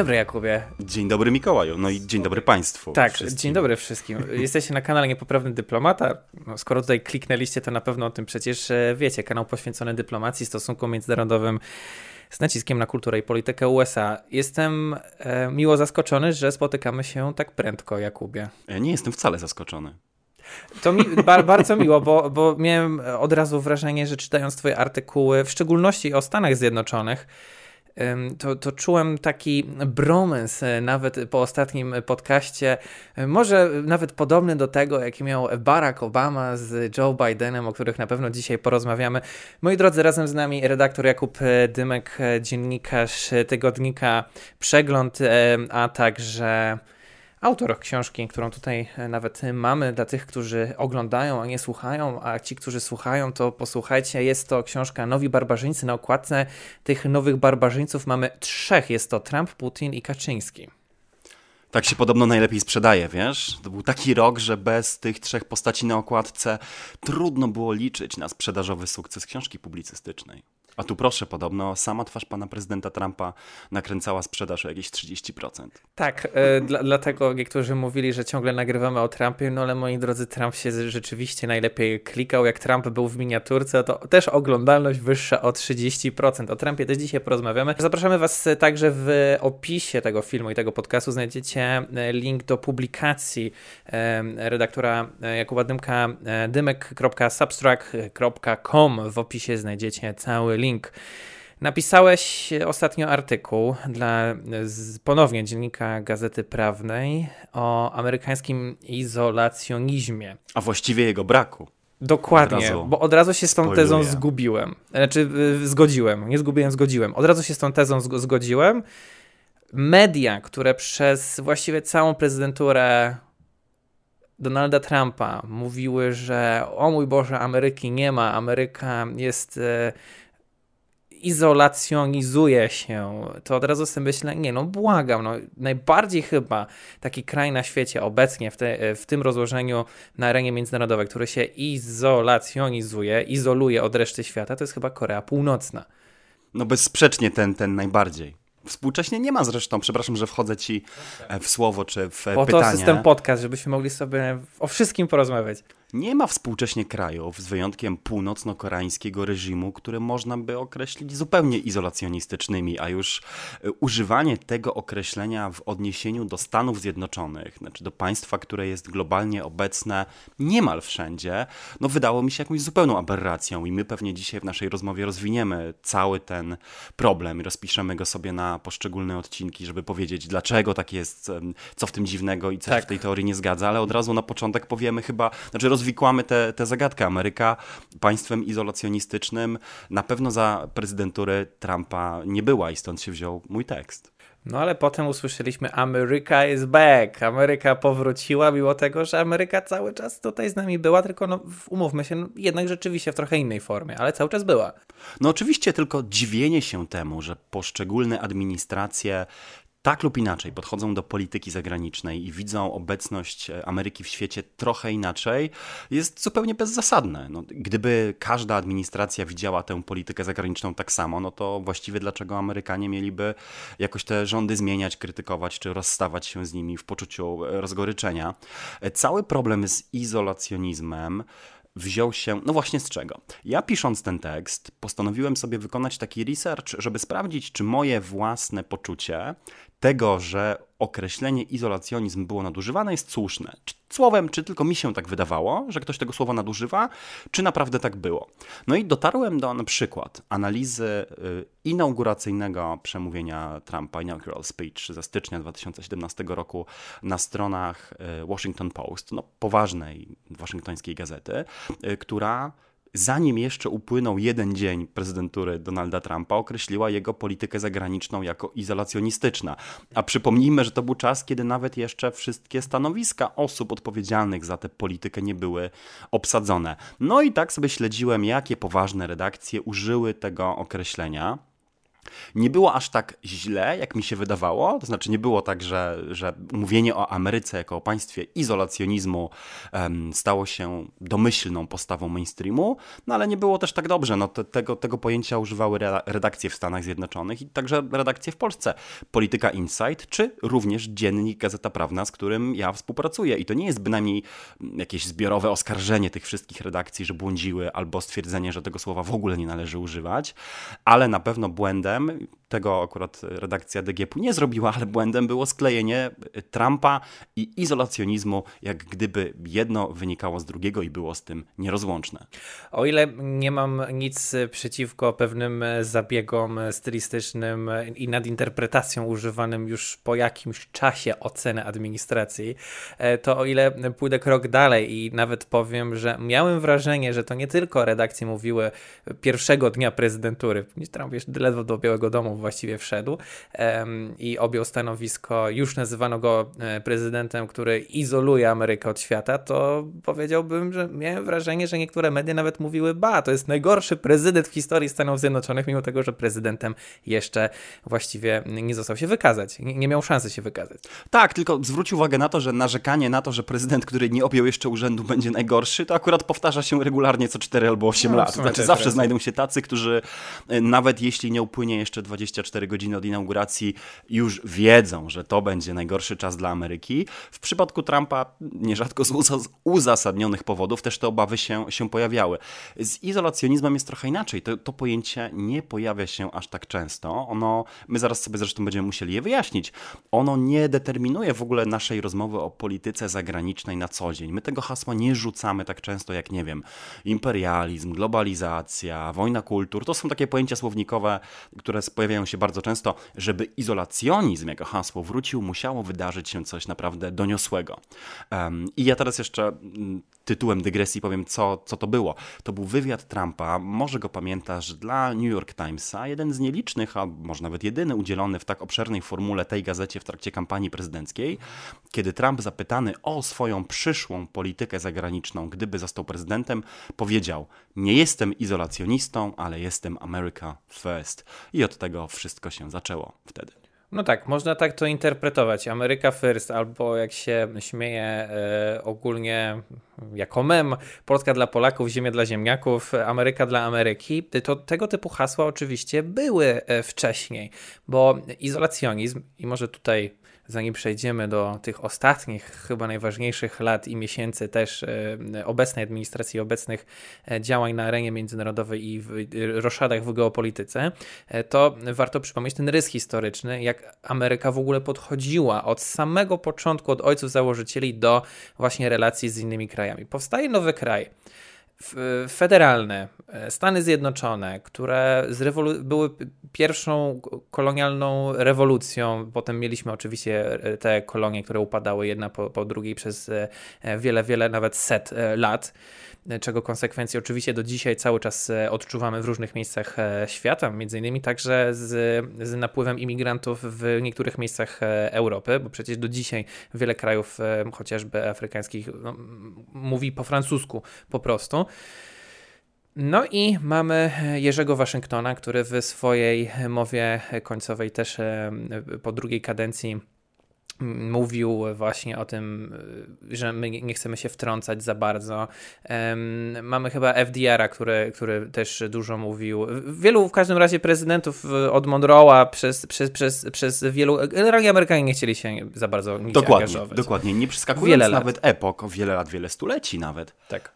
dobry, Jakubie. Dzień dobry, Mikołaju. No i dzień dobry Państwu. Tak, wszystkim. dzień dobry wszystkim. Jesteście na kanale Niepoprawny Dyplomata. No, skoro tutaj kliknęliście, to na pewno o tym przecież e, wiecie. Kanał poświęcony dyplomacji, stosunkom międzynarodowym z naciskiem na kulturę i politykę USA. Jestem e, miło zaskoczony, że spotykamy się tak prędko, Jakubie. Ja nie jestem wcale zaskoczony. To mi ba bardzo miło, bo, bo miałem od razu wrażenie, że czytając Twoje artykuły, w szczególności o Stanach Zjednoczonych, to, to czułem taki bromans e, nawet po ostatnim podcaście, e, może nawet podobny do tego, jaki miał Barack Obama z Joe Bidenem, o których na pewno dzisiaj porozmawiamy. Moi drodzy, razem z nami redaktor Jakub e, Dymek, dziennikarz tygodnika Przegląd, a także autor książki, którą tutaj e, nawet mamy dla tych, którzy oglądają, a nie słuchają, a ci, którzy słuchają, to posłuchajcie. Jest to książka Nowi Barbarzyńcy. Na okładce tych nowych barbarzyńców mamy trzech. Jest to Trump, Putin i Kaczyński. Tak się podobno najlepiej sprzedaje, wiesz? To był taki rok, że bez tych trzech postaci na okładce trudno było liczyć na sprzedażowy sukces książki publicystycznej. A tu proszę, podobno sama twarz pana prezydenta Trumpa nakręcała sprzedaż o jakieś 30%. Tak, e, dla, dlatego niektórzy mówili, że ciągle nagrywamy o Trumpie, no ale moi drodzy, Trump się rzeczywiście najlepiej klikał. Jak Trump był w miniaturce, to też oglądalność wyższa o 30%. O Trumpie też dzisiaj porozmawiamy. Zapraszamy was także w opisie tego filmu i tego podcastu znajdziecie e, link do publikacji e, redaktora Jakuba Dymka dymek.substract.com. W opisie znajdziecie cały link. Napisałeś ostatnio artykuł dla ponownie dziennika Gazety Prawnej o amerykańskim izolacjonizmie. A właściwie jego braku. Dokładnie, od bo od razu się z tą spoiluję. tezą zgubiłem. Znaczy, zgodziłem, nie zgubiłem, zgodziłem. Od razu się z tą tezą zgodziłem. Media, które przez właściwie całą prezydenturę Donalda Trumpa mówiły, że o mój Boże, Ameryki nie ma, Ameryka jest e, izolacjonizuje się, to od razu sobie myślę, nie no błagam, no, najbardziej chyba taki kraj na świecie obecnie w, te, w tym rozłożeniu na arenie międzynarodowej, który się izolacjonizuje, izoluje od reszty świata, to jest chyba Korea Północna. No bezsprzecznie ten, ten najbardziej. Współcześnie nie ma zresztą, przepraszam, że wchodzę ci e, w słowo czy w po pytanie. to jest ten podcast, żebyśmy mogli sobie o wszystkim porozmawiać. Nie ma współcześnie krajów, z wyjątkiem północno-koreańskiego reżimu, które można by określić zupełnie izolacjonistycznymi, a już e, używanie tego określenia w odniesieniu do Stanów Zjednoczonych, znaczy do państwa, które jest globalnie obecne niemal wszędzie, no wydało mi się jakąś zupełną aberracją i my pewnie dzisiaj w naszej rozmowie rozwiniemy cały ten problem i rozpiszemy go sobie na poszczególne odcinki, żeby powiedzieć, dlaczego tak jest, co w tym dziwnego i co tak. w tej teorii nie zgadza, ale od razu na początek powiemy chyba, znaczy rozwikłamy tę zagadkę. Ameryka państwem izolacjonistycznym na pewno za prezydentury Trumpa nie była i stąd się wziął mój tekst. No ale potem usłyszeliśmy Ameryka is back. Ameryka powróciła, mimo tego, że Ameryka cały czas tutaj z nami była, tylko no, umówmy się, no, jednak rzeczywiście w trochę innej formie, ale cały czas była. No oczywiście tylko dziwienie się temu, że poszczególne administracje tak lub inaczej podchodzą do polityki zagranicznej i widzą obecność e, Ameryki w świecie trochę inaczej, jest zupełnie bezzasadne. No, gdyby każda administracja widziała tę politykę zagraniczną tak samo, no to właściwie dlaczego Amerykanie mieliby jakoś te rządy zmieniać, krytykować czy rozstawać się z nimi w poczuciu e, rozgoryczenia? E, cały problem z izolacjonizmem wziął się, no właśnie z czego? Ja pisząc ten tekst, postanowiłem sobie wykonać taki research, żeby sprawdzić, czy moje własne poczucie tego, że określenie izolacjonizm było nadużywane, jest słuszne. Słowem, czy tylko mi się tak wydawało, że ktoś tego słowa nadużywa, czy naprawdę tak było. No i dotarłem do na przykład analizy y, inauguracyjnego przemówienia Trumpa, inaugural speech ze stycznia 2017 roku na stronach y, Washington Post, no poważnej waszyngtońskiej gazety, y, która zanim jeszcze upłynął jeden dzień prezydentury Donalda Trumpa, określiła jego politykę zagraniczną jako izolacjonistyczna. A przypomnijmy, że to był czas, kiedy nawet jeszcze wszystkie stanowiska osób odpowiedzialnych za tę politykę nie były obsadzone. No i tak sobie śledziłem, jakie poważne redakcje użyły tego określenia. Nie było aż tak źle, jak mi się wydawało. To znaczy, nie było tak, że, że mówienie o Ameryce jako o państwie izolacjonizmu um, stało się domyślną postawą mainstreamu, no ale nie było też tak dobrze. No, te, tego, tego pojęcia używały redakcje w Stanach Zjednoczonych i także redakcje w Polsce. Polityka Insight, czy również dziennik Gazeta Prawna, z którym ja współpracuję. I to nie jest bynajmniej jakieś zbiorowe oskarżenie tych wszystkich redakcji, że błądziły, albo stwierdzenie, że tego słowa w ogóle nie należy używać, ale na pewno błędem them tego akurat redakcja DGP nie zrobiła, ale błędem było sklejenie Trumpa i izolacjonizmu, jak gdyby jedno wynikało z drugiego i było z tym nierozłączne. O ile nie mam nic przeciwko pewnym zabiegom stylistycznym i nadinterpretacją używanym już po jakimś czasie oceny administracji, to o ile pójdę krok dalej i nawet powiem, że miałem wrażenie, że to nie tylko redakcje mówiły pierwszego dnia prezydentury, Trump jeszcze ledwo dobił Białego Domu właściwie wszedł i objął stanowisko, już nazywano go e, prezydentem, który izoluje Amerykę od świata, to powiedziałbym, że miałem wrażenie, że niektóre media nawet mówiły, ba, to jest najgorszy prezydent w historii Stanów Zjednoczonych, mimo tego, że prezydentem jeszcze właściwie nie został się wykazać, nie, miał szansy się wykazać. Tak, tylko zwróć uwagę na to, że narzekanie na to, że prezydent, który nie objął jeszcze urzędu, będzie najgorszy, to akurat powtarza się regularnie co 4 albo 8 no, lat. Znaczy, zawsze znajdą się tacy, którzy e, nawet jeśli nie upłynie jeszcze 24 godziny od inauguracji, już wiedzą, że to będzie najgorszy czas dla Ameryki. W przypadku Trumpa, nierzadko z uzasadnionych powodów, też te obawy się, się pojawiały. Z izolacjonizmem jest trochę inaczej. To, to pojęcie nie pojawia się aż tak często. Ono, my zaraz sobie zresztą będziemy musieli je wyjaśnić. Ono nie determinuje w ogóle naszej rozmowy o polityce zagranicznej na co dzień. My tego hasła nie rzucamy tak często jak, nie wiem, imperializm, globalizacja, wojna kultur. To są takie pojęcia słownikowe, które pojawiają się bardzo często, żeby izolacjonizm jako hasło wrócił, musiało wydarzyć się coś naprawdę doniosłego. Um, I ja teraz jeszcze mm, tytułem dygresji powiem, co, co to było. To był wywiad Trumpa, może go pamiętasz, dla New York Timesa, jeden z nielicznych, a może nawet jedyny udzielony w tak obszernej formule tej gazecie w trakcie kampanii prezydenckiej, kiedy Trump zapytany o swoją przyszłą politykę zagraniczną, gdyby został prezydentem, powiedział: Nie jestem izolacjonistą, ale jestem America First. I od tego wszystko się zaczęło wtedy. No tak, można tak to interpretować. Ameryka First, albo jak się śmieje e, ogólnie jako mem, Polska dla Polaków, Ziemia dla ziemniaków, Ameryka dla Ameryki, to tego typu hasła oczywiście były e, wcześniej, bo izolacjonizm, i może tutaj zanim przejdziemy do tych ostatnich, chyba najważniejszych lat i miesięcy też e, obecnej administracji, obecnych e, działań na arenie międzynarodowej i w roszadach w geopolityce, e, to warto przypomnieć ten rys historyczny, jak Ameryka w ogóle podchodziła od samego początku, od ojców założycieli do właśnie relacji z innymi krajami. Powstaje nowy kraj federalne, e, Stany Zjednoczone, które były pierwszą kolonialną rewolucją. Potem mieliśmy oczywiście e, te kolonie, które upadały jedna po, po drugiej przez e, wiele, wiele, nawet set lat czego konsekwencje oczywiście do dzisiaj cały czas e, odczuwamy w różnych miejscach e, świata, między innymi także z, z napływem imigrantów w niektórych miejscach e, Europy, bo przecież do dzisiaj wiele krajów, chociażby afrykańskich, no, mówi po francusku po prostu. No i mamy Jerzego Waszyngtona, który w swojej mowie końcowej też po drugiej kadencji mówił właśnie o tym, że my nie chcemy się wtrącać za bardzo. Mamy chyba FDR-a, który, który też dużo mówił. Wielu w każdym razie prezydentów od Monroe'a przez, przez, przez, przez wielu. Generalnie Amerykanie nie chcieli się za bardzo nic dokładnie, angażować. Dokładnie, nie przeskakując wiele nawet lat. epok, wiele lat, wiele stuleci nawet. Tak.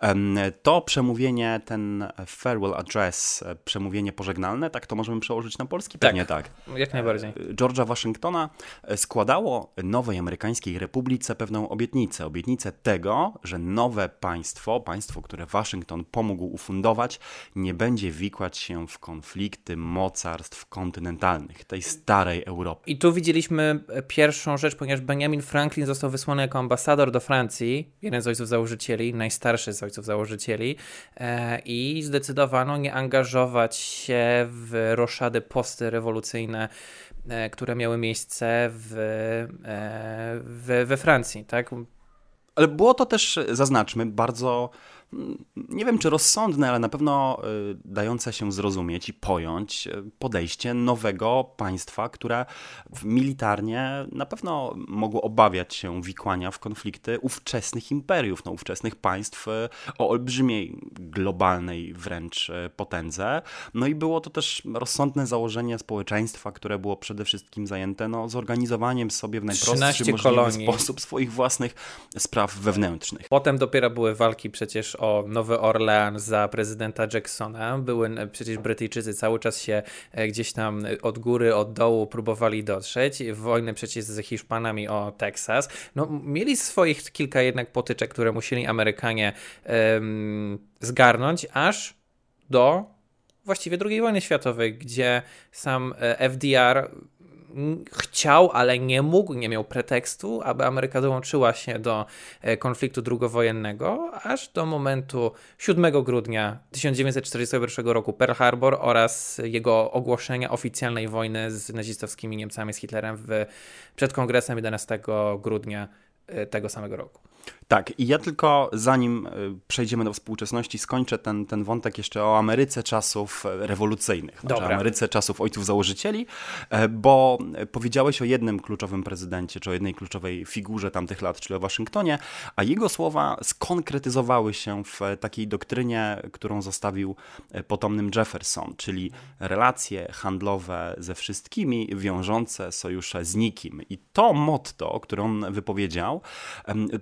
To przemówienie, ten farewell address, przemówienie pożegnalne, tak to możemy przełożyć na polski? Pewnie tak. tak. Jak najbardziej. George'a Waszyngtona składało nowej amerykańskiej republice pewną obietnicę. Obietnicę tego, że nowe państwo, państwo, które Waszyngton pomógł ufundować, nie będzie wikłać się w konflikty mocarstw kontynentalnych, tej starej Europy. I tu widzieliśmy pierwszą rzecz, ponieważ Benjamin Franklin został wysłany jako ambasador do Francji, jeden z ojców założycieli, najstarszy z ojców założycieli, e, i zdecydowano nie angażować się w roszady postrewolucyjne E, które miały miejsce w, e, w, we Francji, tak? Ale było to też, zaznaczmy, bardzo nie wiem czy rozsądne, ale na pewno y, dające się zrozumieć i pojąć y, podejście nowego państwa, które militarnie na pewno mogło obawiać się wikłania w konflikty ówczesnych imperiów, no, ówczesnych państw y, o olbrzymiej globalnej wręcz potędze. No i było to też rozsądne założenie społeczeństwa, które było przede wszystkim zajęte no, zorganizowaniem sobie w najprostszy możliwy kolonii. sposób swoich własnych spraw wewnętrznych. Potem dopiero były walki przecież o Nowy Orlean za prezydenta Jacksona. Były przecież Brytyjczycy cały czas się e, gdzieś tam od góry, od dołu próbowali dotrzeć. Wojny przecież z Hiszpanami o Teksas. No, mieli swoich kilka jednak potyczek, które musieli Amerykanie zgarnąć, aż do właściwie II wojny światowej, gdzie sam e, FDR chciał, ale nie mógł, nie miał pretekstu, aby Ameryka dołączyła się do e, konfliktu drugowojennego, aż do momentu 7 grudnia 1941 roku Pearl Harbor oraz jego ogłoszenia oficjalnej wojny z nazistowskimi Niemcami, z Hitlerem w, przed kongresem 11 grudnia e, tego samego roku. Tak, i ja tylko zanim e, przejdziemy do współczesności, skończę ten, ten wątek jeszcze o Ameryce czasów e, rewolucyjnych, znaczy Ameryce czasów ojców założycieli, e, bo powiedziałeś o jednym kluczowym prezydencie, czy o jednej kluczowej figurze tamtych lat, czyli o Waszyngtonie, a jego słowa skonkretyzowały się w takiej doktrynie, którą zostawił potomnym Jefferson, czyli relacje handlowe ze wszystkimi, wiążące sojusze z nikim. I to motto, które on wypowiedział,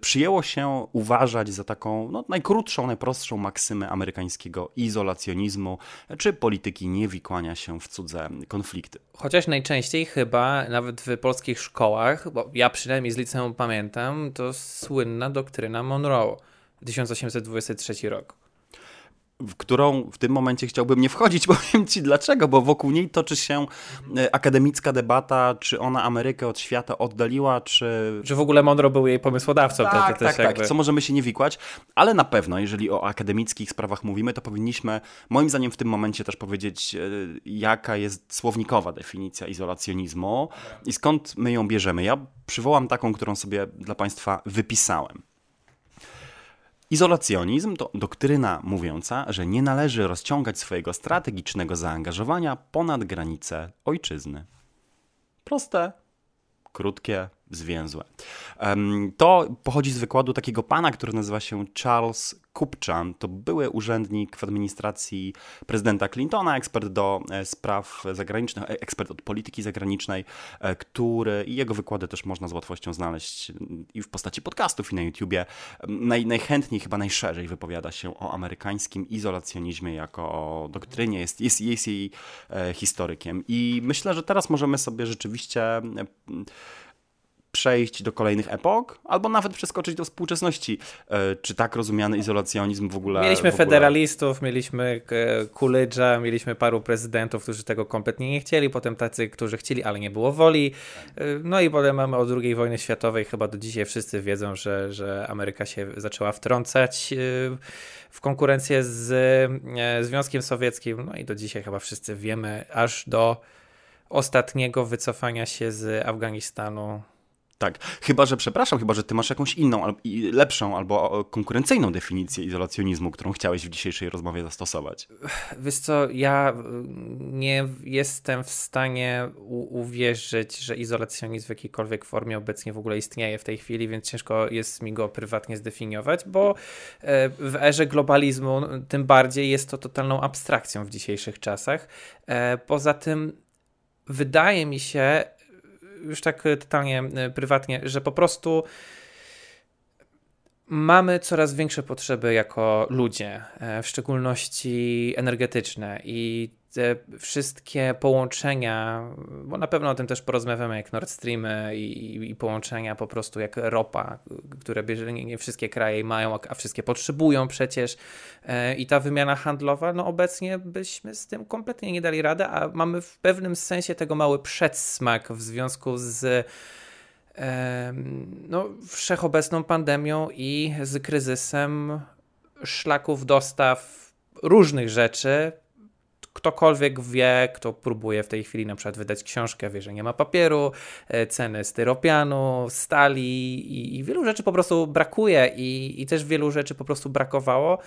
przyjęło się uważać za taką no, najkrótszą, najprostszą maksymę amerykańskiego izolacjonizmu czy polityki niewikłania się w cudze konflikty. Chociaż najczęściej chyba nawet w polskich szkołach, bo ja przynajmniej z liceum pamiętam, to słynna doktryna Monroe 1823 rok w którą w tym momencie chciałbym nie wchodzić, powiem ci dlaczego, bo wokół niej toczy się e, akademicka debata, czy ona Amerykę od świata oddaliła, czy... Czy w ogóle Monroe był jej pomysłodawcą. Tak, to, to tak, tak, co możemy się nie wikłać, ale na pewno, jeżeli o akademickich sprawach mówimy, to powinniśmy moim zdaniem w tym momencie też powiedzieć, e, jaka jest słownikowa definicja izolacjonizmu i skąd my ją bierzemy. Ja przywołam taką, którą sobie dla Państwa wypisałem. Izolacjonizm to doktryna mówiąca, że nie należy rozciągać swojego strategicznego zaangażowania ponad granice ojczyzny. Proste, krótkie, zwięzłe. To pochodzi z wykładu takiego pana, który nazywa się Charles Kupchan. To były urzędnik w administracji prezydenta Clintona, ekspert do e, spraw zagranicznych, e, ekspert od polityki zagranicznej, e, który i jego wykłady też można z łatwością znaleźć i w postaci podcastów, i na YouTubie. Naj, najchętniej, chyba najszerzej wypowiada się o amerykańskim izolacjonizmie jako o doktrynie, jest, jest, jest jej historykiem. I myślę, że teraz możemy sobie rzeczywiście przejść do kolejnych epok, albo nawet przeskoczyć do współczesności. E, czy tak rozumiany izolacjonizm w ogóle... Mieliśmy w ogóle... federalistów, mieliśmy e, Coolidge'a, mieliśmy paru prezydentów, którzy tego kompletnie nie chcieli, potem tacy, którzy chcieli, ale nie było woli. E, no i potem mamy o II wojny światowej, chyba do dzisiaj wszyscy wiedzą, że, że Ameryka się zaczęła wtrącać w konkurencję z Związkiem Sowieckim, no i do dzisiaj chyba wszyscy wiemy, aż do ostatniego wycofania się z Afganistanu tak, chyba że, przepraszam, chyba że ty masz jakąś inną, lepszą albo konkurencyjną definicję izolacjonizmu, którą chciałeś w dzisiejszej rozmowie zastosować. Wiesz co, ja nie jestem w stanie uwierzyć, że izolacjonizm w jakiejkolwiek formie obecnie w ogóle istnieje w tej chwili, więc ciężko jest mi go prywatnie zdefiniować, bo e, w erze globalizmu tym bardziej jest to totalną abstrakcją w dzisiejszych czasach. E, poza tym wydaje mi się, już tak e, totalnie e, prywatnie, że po prostu mamy coraz większe potrzeby jako ludzie, e, w szczególności energetyczne i te wszystkie połączenia, bo na pewno o tym też porozmawiamy, jak Nord Streamy i, i połączenia po prostu jak ropa, które bierze, nie, nie, wszystkie kraje mają, a wszystkie potrzebują przecież. E, I ta wymiana handlowa, no obecnie byśmy z tym kompletnie nie dali rady, a mamy w pewnym sensie tego mały przedsmak w związku z e, no, wszechobecną pandemią i z kryzysem szlaków dostaw różnych rzeczy, ktokolwiek wie, kto próbuje w tej chwili na przykład wydać książkę, wie, że nie ma papieru, e, ceny styropianu, stali i, i wielu rzeczy po prostu brakuje i, i też wielu rzeczy po prostu brakowało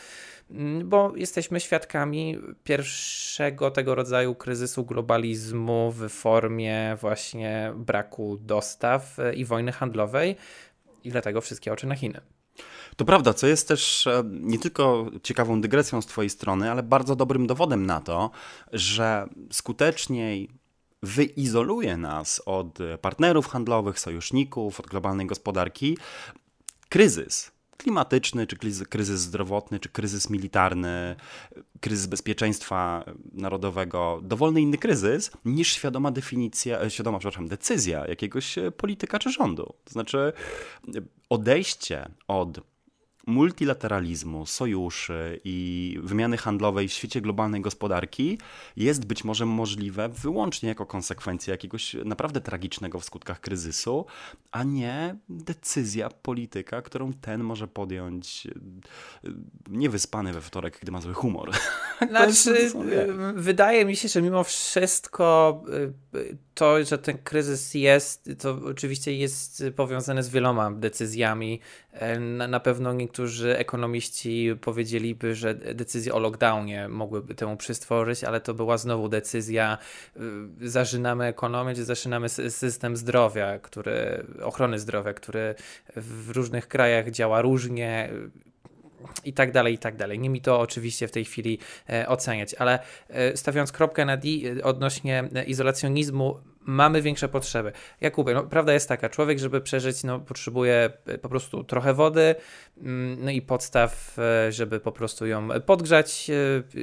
mm, bo jesteśmy świadkami pierwszego tego rodzaju kryzysu globalizmu w formie właśnie braku dostaw e, i wojny handlowej i dlatego wszystkie oczy na Chiny. To prawda, co jest też e, nie tylko ciekawą dygresją z Twojej strony, ale bardzo dobrym dowodem na to, że skuteczniej wyizoluje nas od partnerów handlowych, sojuszników, od globalnej gospodarki kryzys klimatyczny, czy kryzys zdrowotny, czy kryzys militarny, kryzys bezpieczeństwa narodowego, dowolny inny kryzys, niż świadoma definicja, e, świadoma, przepraszam, decyzja jakiegoś polityka czy rządu. To znaczy odejście od multilateralizmu, sojuszy i wymiany handlowej w świecie globalnej gospodarki jest być może możliwe wyłącznie jako konsekwencja jakiegoś naprawdę tragicznego w skutkach kryzysu, a nie decyzja polityka, którą ten może podjąć e, niewyspany we wtorek, gdy ma zły humor. Znaczy, wydaje mi się, że mimo wszystko e, to, że ten kryzys jest, to oczywiście jest powiązane z wieloma decyzjami. E, na, na pewno niektórzy ekonomiści powiedzieliby, że decyzje o lockdownie mogłyby temu przystworzyć, ale to była znowu decyzja, y, zaczynamy ekonomię, czy zaczynamy system zdrowia, który, ochrony zdrowia, który w różnych krajach działa różnie i tak dalej, i tak dalej. Nie mi to oczywiście w tej chwili e, oceniać, ale e, stawiając kropkę na D odnośnie izolacjonizmu, mamy większe potrzeby. Jakubie, no, prawda jest taka, człowiek, żeby przeżyć, no, potrzebuje po prostu trochę wody, mm, no i podstaw, żeby po prostu ją podgrzać,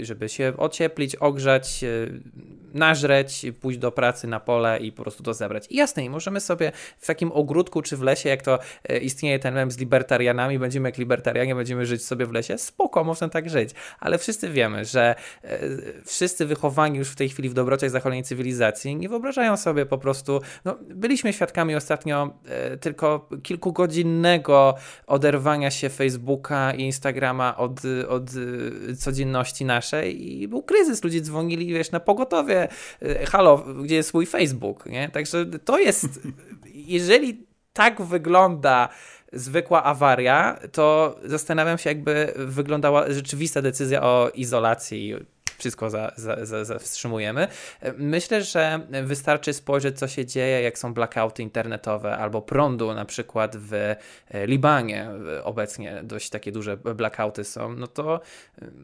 żeby się ocieplić, ogrzać, nażreć, pójść do pracy na pole i po prostu to zebrać. I jasne, i możemy sobie w takim ogródku czy w lesie, jak to e, istnieje ten mem z libertarianami, będziemy jak libertarianie, będziemy żyć sobie w lesie, spoko, można tak żyć, ale wszyscy wiemy, że e, wszyscy wychowani już w tej chwili w dobrociach zachodniej cywilizacji nie wyobrażają sobie po prostu, no, byliśmy świadkami ostatnio e, tylko kilkugodzinnego oderwania się Facebooka i Instagrama od, od codzienności naszej i był kryzys, ludzie dzwonili, wiesz, na pogotowie E, halo, gdzie jest mój Facebook, nie? Także to jest, jeżeli tak wygląda zwykła awaria, to zastanawiam się, jakby wyglądała rzeczywista decyzja o izolacji wszystko za, za, za, zawstrzymujemy. Myślę, że wystarczy spojrzeć, co się dzieje, jak są blackouty internetowe albo prądu, na przykład w e, Libanie obecnie dość takie duże blackouty są, no to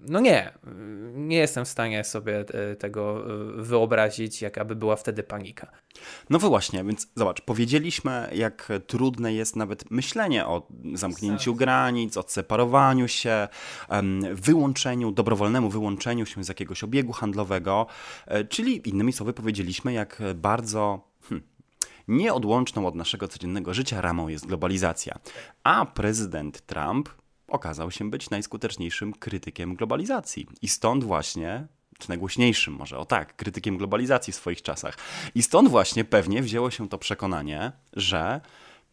no nie, nie jestem w stanie sobie e, tego e, wyobrazić, jakaby była wtedy panika. No właśnie, więc zobacz, powiedzieliśmy, jak trudne jest nawet myślenie o zamknięciu granic, o separowaniu się, wyłączeniu, dobrowolnemu wyłączeniu się z jakiegoś obiegu handlowego, e, czyli innymi słowy powiedzieliśmy, jak bardzo hmm, nieodłączną od naszego codziennego życia ramą jest globalizacja. A prezydent Trump okazał się być najskuteczniejszym krytykiem globalizacji. I stąd właśnie czy najgłośniejszym może, o tak, krytykiem globalizacji w swoich czasach. I stąd właśnie pewnie wzięło się to przekonanie, że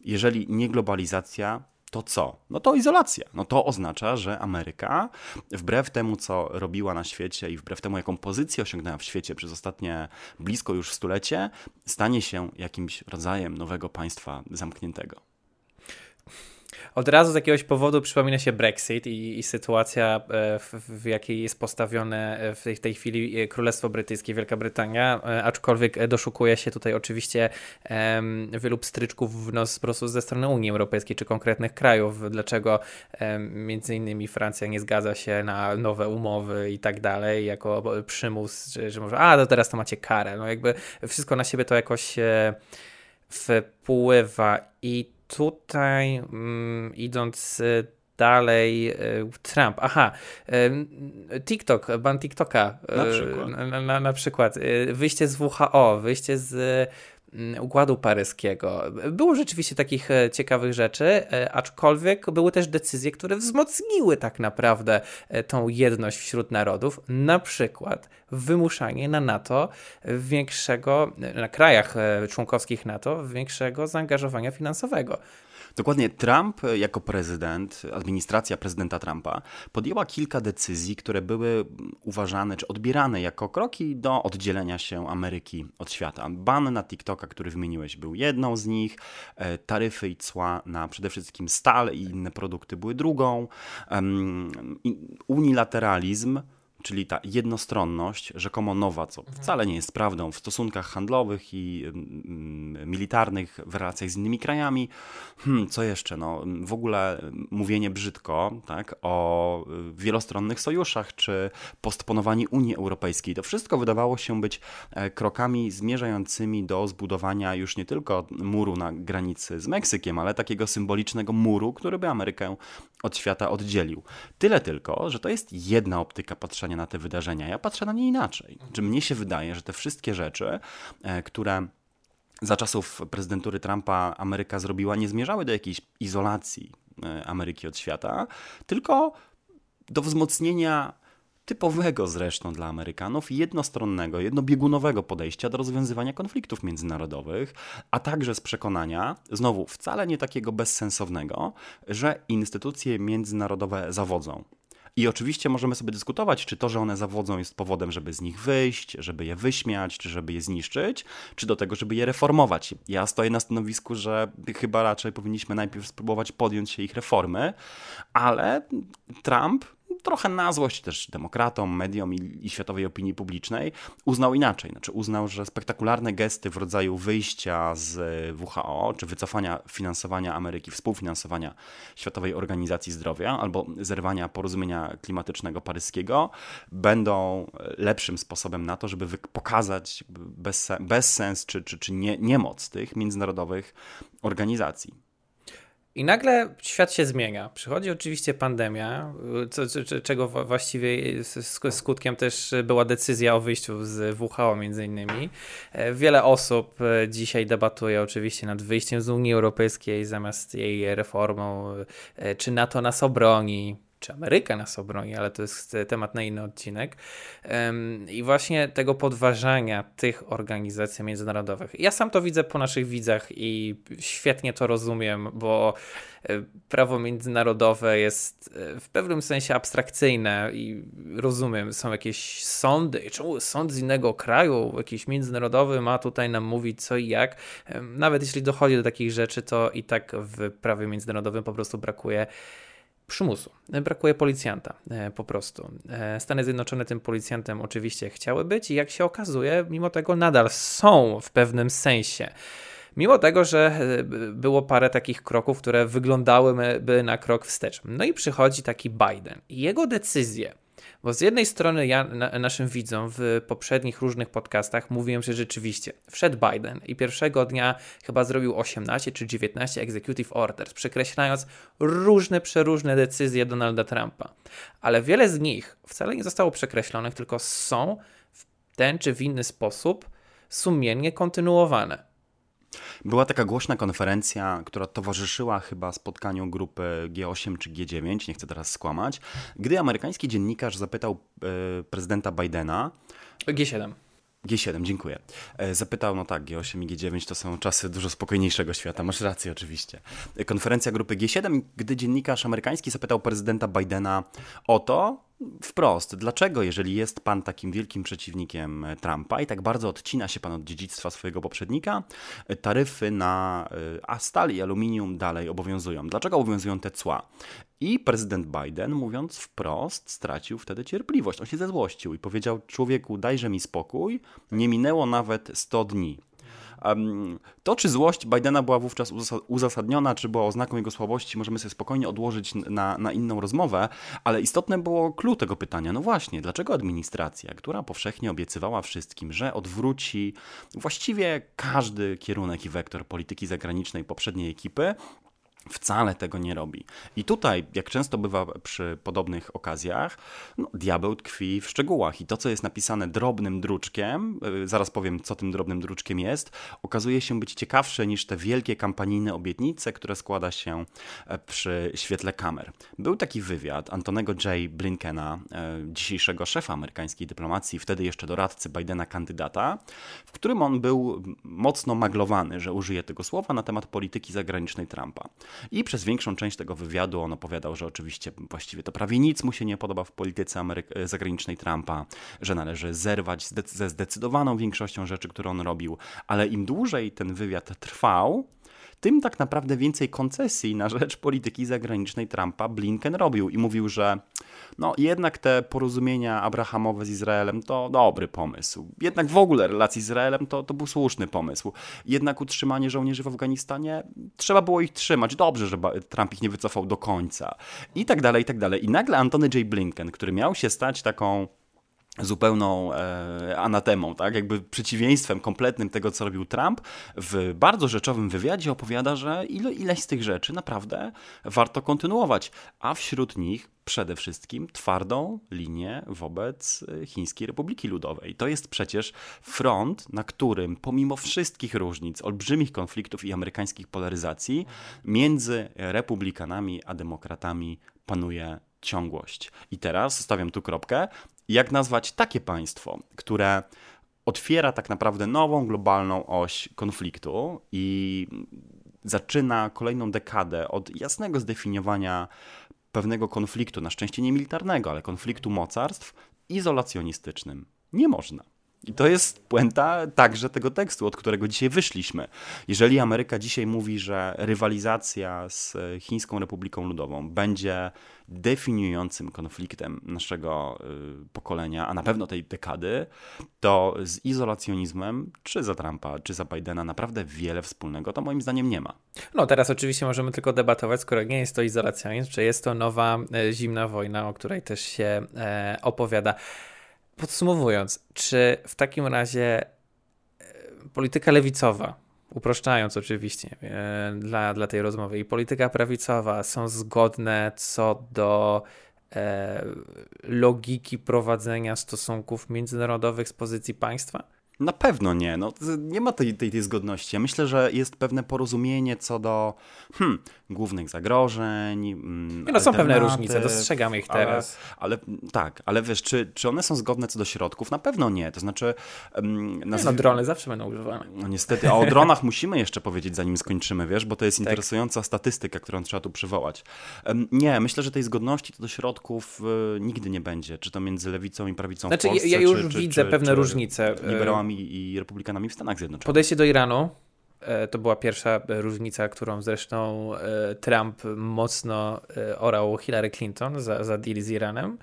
jeżeli nie globalizacja, to co? No to izolacja. No to oznacza, że Ameryka, wbrew temu, co robiła na świecie i wbrew temu, jaką pozycję osiągnęła w świecie przez ostatnie blisko już stulecie, stanie się jakimś rodzajem nowego państwa zamkniętego od razu z jakiegoś powodu przypomina się Brexit i, i sytuacja, e, w, w, jakiej jest postawione e, w tej, tej chwili e, Królestwo Brytyjskie, Wielka Brytania, aczkolwiek doszukuje się tutaj oczywiście um, wielu pstryczków w nos po prostu ze strony Unii Europejskiej czy konkretnych krajów. Dlaczego um, między innymi Francja nie zgadza się na nowe umowy i tak dalej, jako przymus, że, że może, a to teraz to macie karę. No jakby wszystko na siebie to jakoś wpływa i tutaj mm, idąc y, dalej y, Trump. Aha, y, TikTok, ban TikToka. Na przykład. Na, na, na przykład. Wyjście z WHO, wyjście z Układu Paryskiego. Było rzeczywiście takich e, ciekawych rzeczy, e, aczkolwiek były też decyzje, które wzmocniły tak naprawdę e, tą jedność wśród narodów, na przykład wymuszanie na NATO większego, na krajach członkowskich NATO większego zaangażowania finansowego. Dokładnie Trump jako prezydent, administracja prezydenta Trumpa podjęła kilka decyzji, które były uważane czy odbierane jako kroki do oddzielenia się Ameryki od świata. Ban na TikToka, który wymieniłeś, był jedną z nich. E, taryfy i cła na przede wszystkim stal i inne produkty były drugą. Unilateralizm czyli ta jednostronność, rzekomo nowa, co mhm. wcale nie jest prawdą w stosunkach handlowych i mm, militarnych, w relacjach z innymi krajami. Hmm, co jeszcze? No, w ogóle mówienie brzydko tak, o wielostronnych sojuszach, czy postponowaniu Unii Europejskiej. To wszystko wydawało się być e, krokami zmierzającymi do zbudowania już nie tylko muru na granicy z Meksykiem, ale takiego symbolicznego muru, który by Amerykę od świata oddzielił. Tyle tylko, że to jest jedna optyka patrzenia na te wydarzenia. Ja patrzę na nie inaczej. Czy mnie się wydaje, że te wszystkie rzeczy, e, które za czasów prezydentury Trumpa Ameryka zrobiła, nie zmierzały do jakiejś izolacji e, Ameryki od świata, tylko do wzmocnienia typowego zresztą dla Amerykanów, jednostronnego, jednobiegunowego podejścia do rozwiązywania konfliktów międzynarodowych, a także z przekonania, znowu wcale nie takiego bezsensownego, że instytucje międzynarodowe zawodzą. I oczywiście możemy sobie dyskutować, czy to, że one zawodzą, jest powodem, żeby z nich wyjść, żeby je wyśmiać, czy żeby je zniszczyć, czy do tego, żeby je reformować. Ja stoję na stanowisku, że chyba raczej powinniśmy najpierw spróbować podjąć się ich reformy, ale Trump trochę na złość też demokratom, mediom i, i, światowej opinii publicznej, uznał inaczej. Znaczy uznał, że spektakularne gesty w rodzaju wyjścia z WHO, czy wycofania finansowania Ameryki, współfinansowania Światowej Organizacji Zdrowia, albo zerwania porozumienia klimatycznego paryskiego, będą lepszym sposobem na to, żeby pokazać bezsens, bezsens czy, czy, czy nie, niemoc tych międzynarodowych organizacji. I nagle świat się zmienia. Przychodzi oczywiście pandemia, czego właściwie skutkiem też była decyzja o wyjściu z WHO między innymi. E, wiele osób e, dzisiaj debatuje oczywiście nad wyjściem z Unii Europejskiej zamiast jej reformą, e, czy NATO nas obroni, czy Ameryka nas obroni, ale to jest temat na inny odcinek. I właśnie tego podważania tych organizacji międzynarodowych. Ja sam to widzę po naszych widzach i świetnie to rozumiem, bo e, prawo międzynarodowe jest e, w pewnym sensie abstrakcyjne i rozumiem, są jakieś sądy, czemu sąd z innego kraju, jakiś międzynarodowy ma tutaj nam mówić co i jak. Nawet jeśli dochodzi do takich rzeczy, to i tak w prawie międzynarodowym po prostu brakuje przymusu. Brakuje policjanta e, po prostu. E, Stany Zjednoczone tym policjantem oczywiście chciały być i jak się okazuje, mimo tego nadal są w pewnym sensie. Mimo tego, że e, było parę takich kroków, które wyglądałyby na krok wstecz. No i przychodzi taki Biden i jego decyzje bo z jednej strony ja na, naszym widzom w poprzednich różnych podcastach mówiłem, że rzeczywiście wszedł Biden i pierwszego dnia chyba zrobił 18 czy 19 executive orders, przekreślając różne, przeróżne decyzje Donalda Trumpa. Ale wiele z nich wcale nie zostało przekreślonych, tylko są w ten czy w inny sposób sumiennie kontynuowane. Była taka głośna konferencja, która towarzyszyła chyba spotkaniu grupy G8 czy G9, nie chcę teraz skłamać, gdy amerykański dziennikarz zapytał e, prezydenta Bidena. G7. G7, dziękuję. E, zapytał, no tak, G8 i G9 to są czasy dużo spokojniejszego świata, masz rację oczywiście. Konferencja grupy G7, gdy dziennikarz amerykański zapytał prezydenta Bidena o to, wprost, dlaczego, jeżeli jest pan takim wielkim przeciwnikiem Trumpa i tak bardzo odcina się pan od dziedzictwa swojego poprzednika, taryfy na e, a stal i aluminium dalej obowiązują? Dlaczego obowiązują te cła? I prezydent Biden, mówiąc wprost, stracił wtedy cierpliwość. On się zezłościł i powiedział: Człowieku, dajże mi spokój. Nie minęło nawet 100 dni. To, czy złość Bidena była wówczas uzasadniona, czy była oznaką jego słabości, możemy sobie spokojnie odłożyć na, na inną rozmowę, ale istotne było clue tego pytania. No właśnie, dlaczego administracja, która powszechnie obiecywała wszystkim, że odwróci właściwie każdy kierunek i wektor polityki zagranicznej poprzedniej ekipy, Wcale tego nie robi. I tutaj, jak często bywa przy podobnych okazjach, no, diabeł tkwi w szczegółach. I to, co jest napisane drobnym druczkiem, yy, zaraz powiem, co tym drobnym druczkiem jest, okazuje się być ciekawsze niż te wielkie kampanijne obietnice, które składa się e, przy świetle kamer. Był taki wywiad Antonego J. Blinkena, e, dzisiejszego szefa amerykańskiej dyplomacji, wtedy jeszcze doradcy Bidena kandydata, w którym on był mocno maglowany, że użyje tego słowa na temat polityki zagranicznej Trumpa. I przez większą część tego wywiadu on opowiadał, że oczywiście właściwie to prawie nic mu się nie podoba w polityce Amery- zagranicznej Trumpa, że należy zerwać ze zdecydowaną większością rzeczy, które on robił, ale im dłużej ten wywiad trwał, tym tak naprawdę więcej koncesji na rzecz polityki zagranicznej Trumpa Blinken robił i mówił, że no jednak te porozumienia abrahamowe z Izraelem to dobry pomysł. Jednak w ogóle relacje z Izraelem to, to był słuszny pomysł. Jednak utrzymanie żołnierzy w Afganistanie, trzeba było ich trzymać. Dobrze, że Trump ich nie wycofał do końca. I tak dalej, i tak dalej. I nagle Antony J. Blinken, który miał się stać taką zupełną e, anatemą, tak? jakby przeciwieństwem kompletnym tego, co robił Trump, w bardzo rzeczowym wywiadzie opowiada, że ile, ileś z tych rzeczy naprawdę warto kontynuować, a wśród nich przede wszystkim twardą linię wobec e, Chińskiej Republiki Ludowej. To jest przecież front, na którym pomimo wszystkich różnic, olbrzymich konfliktów i amerykańskich polaryzacji między republikanami a demokratami panuje ciągłość. I teraz stawiam tu kropkę jak nazwać takie państwo, które otwiera tak naprawdę nową globalną oś konfliktu i zaczyna kolejną dekadę od jasnego zdefiniowania pewnego konfliktu, na szczęście nie militarnego, ale konfliktu mocarstw, izolacjonistycznym. Nie można. I to jest puenta także tego tekstu, od którego dzisiaj wyszliśmy. Jeżeli Ameryka dzisiaj mówi, że rywalizacja z Chińską Republiką Ludową będzie definiującym konfliktem naszego y, pokolenia, a na pewno tej dekady, to z izolacjonizmem, czy za Trumpa, czy za Bidena, naprawdę wiele wspólnego to moim zdaniem nie ma. No teraz oczywiście możemy tylko debatować, skoro nie jest to izolacjonizm, czy jest to nowa e, zimna wojna, o której też się e, opowiada. Podsumowując, czy w takim razie e, polityka lewicowa, uproszczając oczywiście e, dla, dla tej rozmowy, i polityka prawicowa są zgodne co do e, logiki prowadzenia stosunków międzynarodowych z pozycji państwa? Na pewno nie. No, nie ma tej, tej, tej zgodności. Ja myślę, że jest pewne porozumienie co do hmm, głównych zagrożeń. Mm, no, są pewne różnice, dostrzegamy ich teraz. Ale, ale, tak, ale wiesz, czy, czy one są zgodne co do środków? Na pewno nie. To znaczy. Um, No, drony zawsze będą używane. No niestety, a o dronach musimy jeszcze powiedzieć, zanim skończymy, wiesz, bo to jest tak. interesująca statystyka, którą trzeba tu przywołać. Um, nie, myślę, że tej zgodności co do środków y, nigdy nie będzie. Czy to między lewicą i prawicą znaczy, w Polsce, ja już czy, widzę czy, pewne czy różnice. Liberałami i republikanami w Stanach Zjednoczonych. Podejście do Iranu e, to była pierwsza różnica, którą zresztą e, Trump mocno e, orał Hillary Clinton za, za deal z Iranem.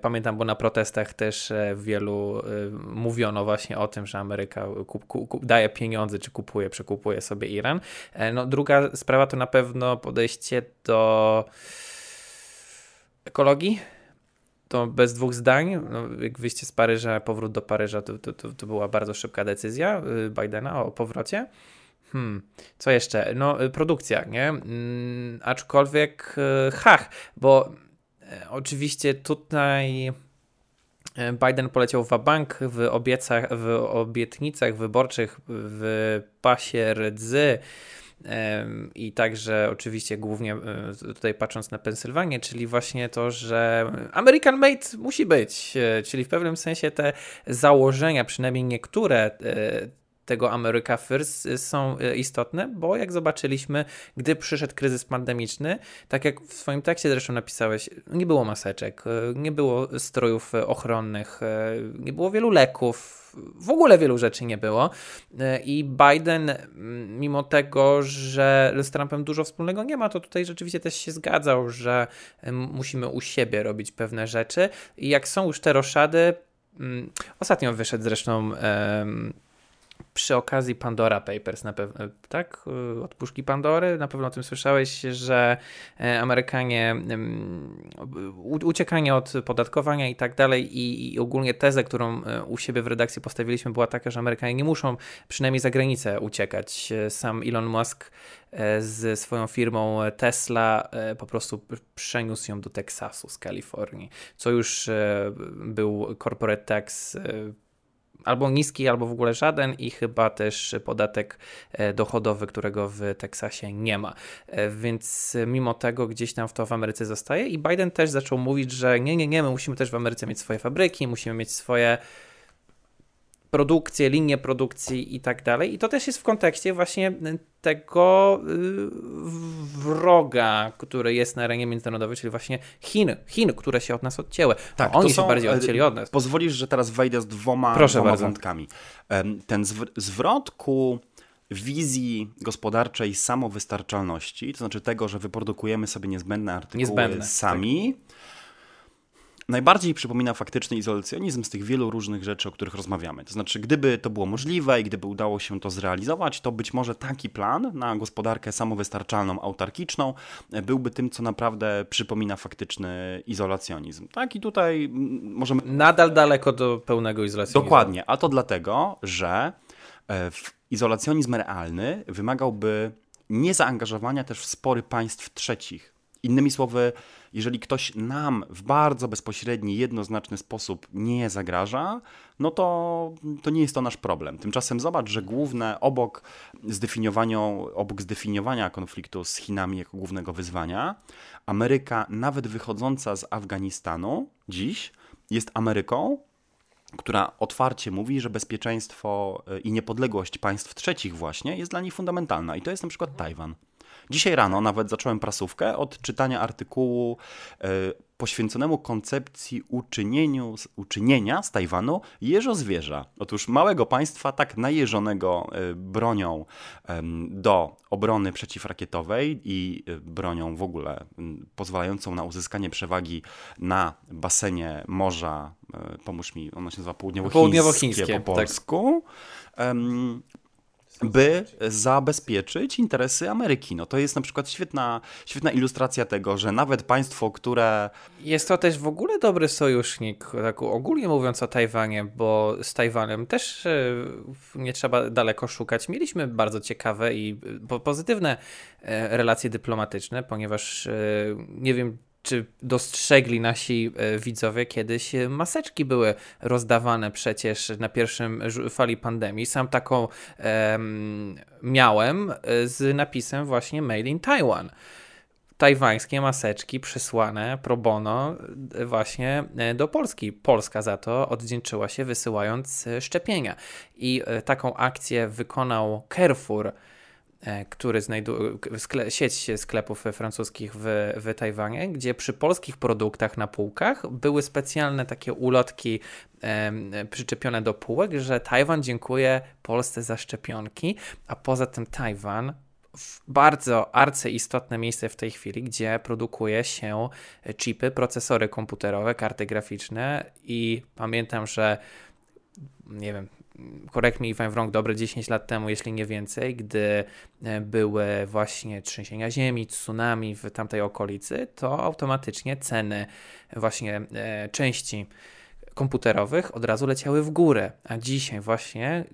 Pamiętam, bo na protestach też wielu mówiono właśnie o tym, że Ameryka kup, kup, daje pieniądze, czy kupuje, przekupuje sobie Iran. No, druga sprawa to na pewno podejście do ekologii to bez dwóch zdań, no, jak wyjście z Paryża, powrót do Paryża, to, to, to, to była bardzo szybka decyzja y, Bidena o powrocie. Hmm, co jeszcze? No, y, produkcja, nie? Hmm, aczkolwiek, y, hach, bo e, oczywiście tutaj e, Biden poleciał w bank w, obiecach, w obietnicach wyborczych w pasie rdzy i także oczywiście głównie e, tutaj patrząc na Pensylwanię, czyli właśnie to, że American Made musi być, e, czyli w pewnym sensie te założenia, przynajmniej niektóre e, tego America First są istotne, bo jak zobaczyliśmy, gdy przyszedł kryzys pandemiczny, tak jak w swoim tekście zresztą napisałeś, nie było maseczek, nie było strojów ochronnych, nie było wielu leków, w ogóle wielu rzeczy nie było. I Biden, mimo tego, że z Trumpem dużo wspólnego nie ma, to tutaj rzeczywiście też się zgadzał, że musimy u siebie robić pewne rzeczy. I jak są już te roszady, ostatnio wyszedł zresztą przy okazji Pandora Papers, na pewno, tak? Od puszki Pandory, na pewno o tym słyszałeś, że e, Amerykanie uciekanie od podatkowania i tak dalej i, ogólnie tezę, którą e, u siebie w redakcji postawiliśmy była taka, że Amerykanie nie muszą przynajmniej za granicę uciekać. Sam Elon Musk e, z swoją firmą Tesla po prostu przeniósł ją do Teksasu z Kalifornii, co już był corporate tax albo niski, albo w ogóle żaden i chyba też podatek e, dochodowy, którego w Teksasie nie ma. E, więc mimo tego gdzieś tam w to w Ameryce zostaje i Biden też zaczął mówić, że nie, nie, nie, my musimy też w Ameryce mieć swoje fabryki, musimy mieć swoje produkcję, linię produkcji i tak dalej. I to też jest w kontekście właśnie tego y, wroga, który jest na arenie międzynarodowej, czyli właśnie Chin, Chin, które się od nas odcięły. Tak, oni są, się bardziej odcięli od nas. Pozwolisz, że teraz wejdę z dwoma, Proszę dwoma wątkami. Ten zwrot ku wizji gospodarczej samowystarczalności, to znaczy tego, że wyprodukujemy sobie niezbędne artykuły niezbędne, sami, tak najbardziej przypomina faktyczny izolacjonizm z tych wielu różnych rzeczy, o których rozmawiamy. To znaczy, gdyby to było możliwe i gdyby udało się to zrealizować, to być może taki plan na gospodarkę samowystarczalną, autarkiczną byłby tym, co naprawdę przypomina faktyczny izolacjonizm. Tak i tutaj możemy... Nadal daleko do pełnego izolacjonizmu. Dokładnie, a to dlatego, że e, izolacjonizm realny wymagałby niezaangażowania też w spory państw trzecich. Innymi słowy, jeżeli ktoś nam w bardzo bezpośredni, jednoznaczny sposób nie zagraża, no to, to nie jest to nasz problem. Tymczasem zobacz, że główne obok zdefiniowania, obok zdefiniowania konfliktu z Chinami jako głównego wyzwania, Ameryka, nawet wychodząca z Afganistanu dziś, jest Ameryką, która otwarcie mówi, że bezpieczeństwo e, i niepodległość państw trzecich właśnie jest dla niej fundamentalna. I to jest na przykład Tajwan. Dzisiaj rano nawet zacząłem prasówkę od czytania artykułu e, poświęconemu koncepcji uczynieniu, uczynienia z Tajwanu jeżozwierza. Otóż małego państwa tak najeżonego e, bronią do obrony przeciwrakietowej i e, bronią w ogóle pozwalającą na uzyskanie przewagi na basenie morza, pomóż mi, ono się nazywa południowochińskie, południowochińskie po tak. polsku, tak by zabezpieczyć interesy Ameryki. No to jest na przykład świetna, świetna ilustracja tego, że nawet państwo, które... Jest to też w ogóle dobry sojusznik, tak ogólnie mówiąc o Tajwanie, bo z Tajwanem też e, nie trzeba daleko szukać. Mieliśmy bardzo ciekawe i pozytywne e, relacje dyplomatyczne, ponieważ e, nie wiem, czy dostrzegli nasi e, widzowie kiedyś e, maseczki były rozdawane przecież na pierwszym fali pandemii. Sam taką um, miałem e, z napisem właśnie Made in Taiwan. Tajwańskie maseczki przysłane pro bono właśnie do Polski. Polska za to oddzięczyła się wysyłając szczepienia. I taką akcję wykonał Carrefour który znajduje, sieć sklepów francuskich w, w Tajwanie, gdzie przy polskich produktach na półkach były specjalne takie ulotki e, przyczepione do półek, że Tajwan dziękuję Polsce za szczepionki, a poza tym Tajwan bardzo arcyistotne miejsce w tej chwili, gdzie produkuje się chipy, procesory komputerowe, karty graficzne i pamiętam, że nie wiem, korekt mi if I'm dobre 10 lat temu, jeśli nie więcej, gdy e, były właśnie trzęsienia ziemi, tsunami w tamtej okolicy, to automatycznie ceny właśnie e, części komputerowych od razu leciały w górę, a dzisiaj właśnie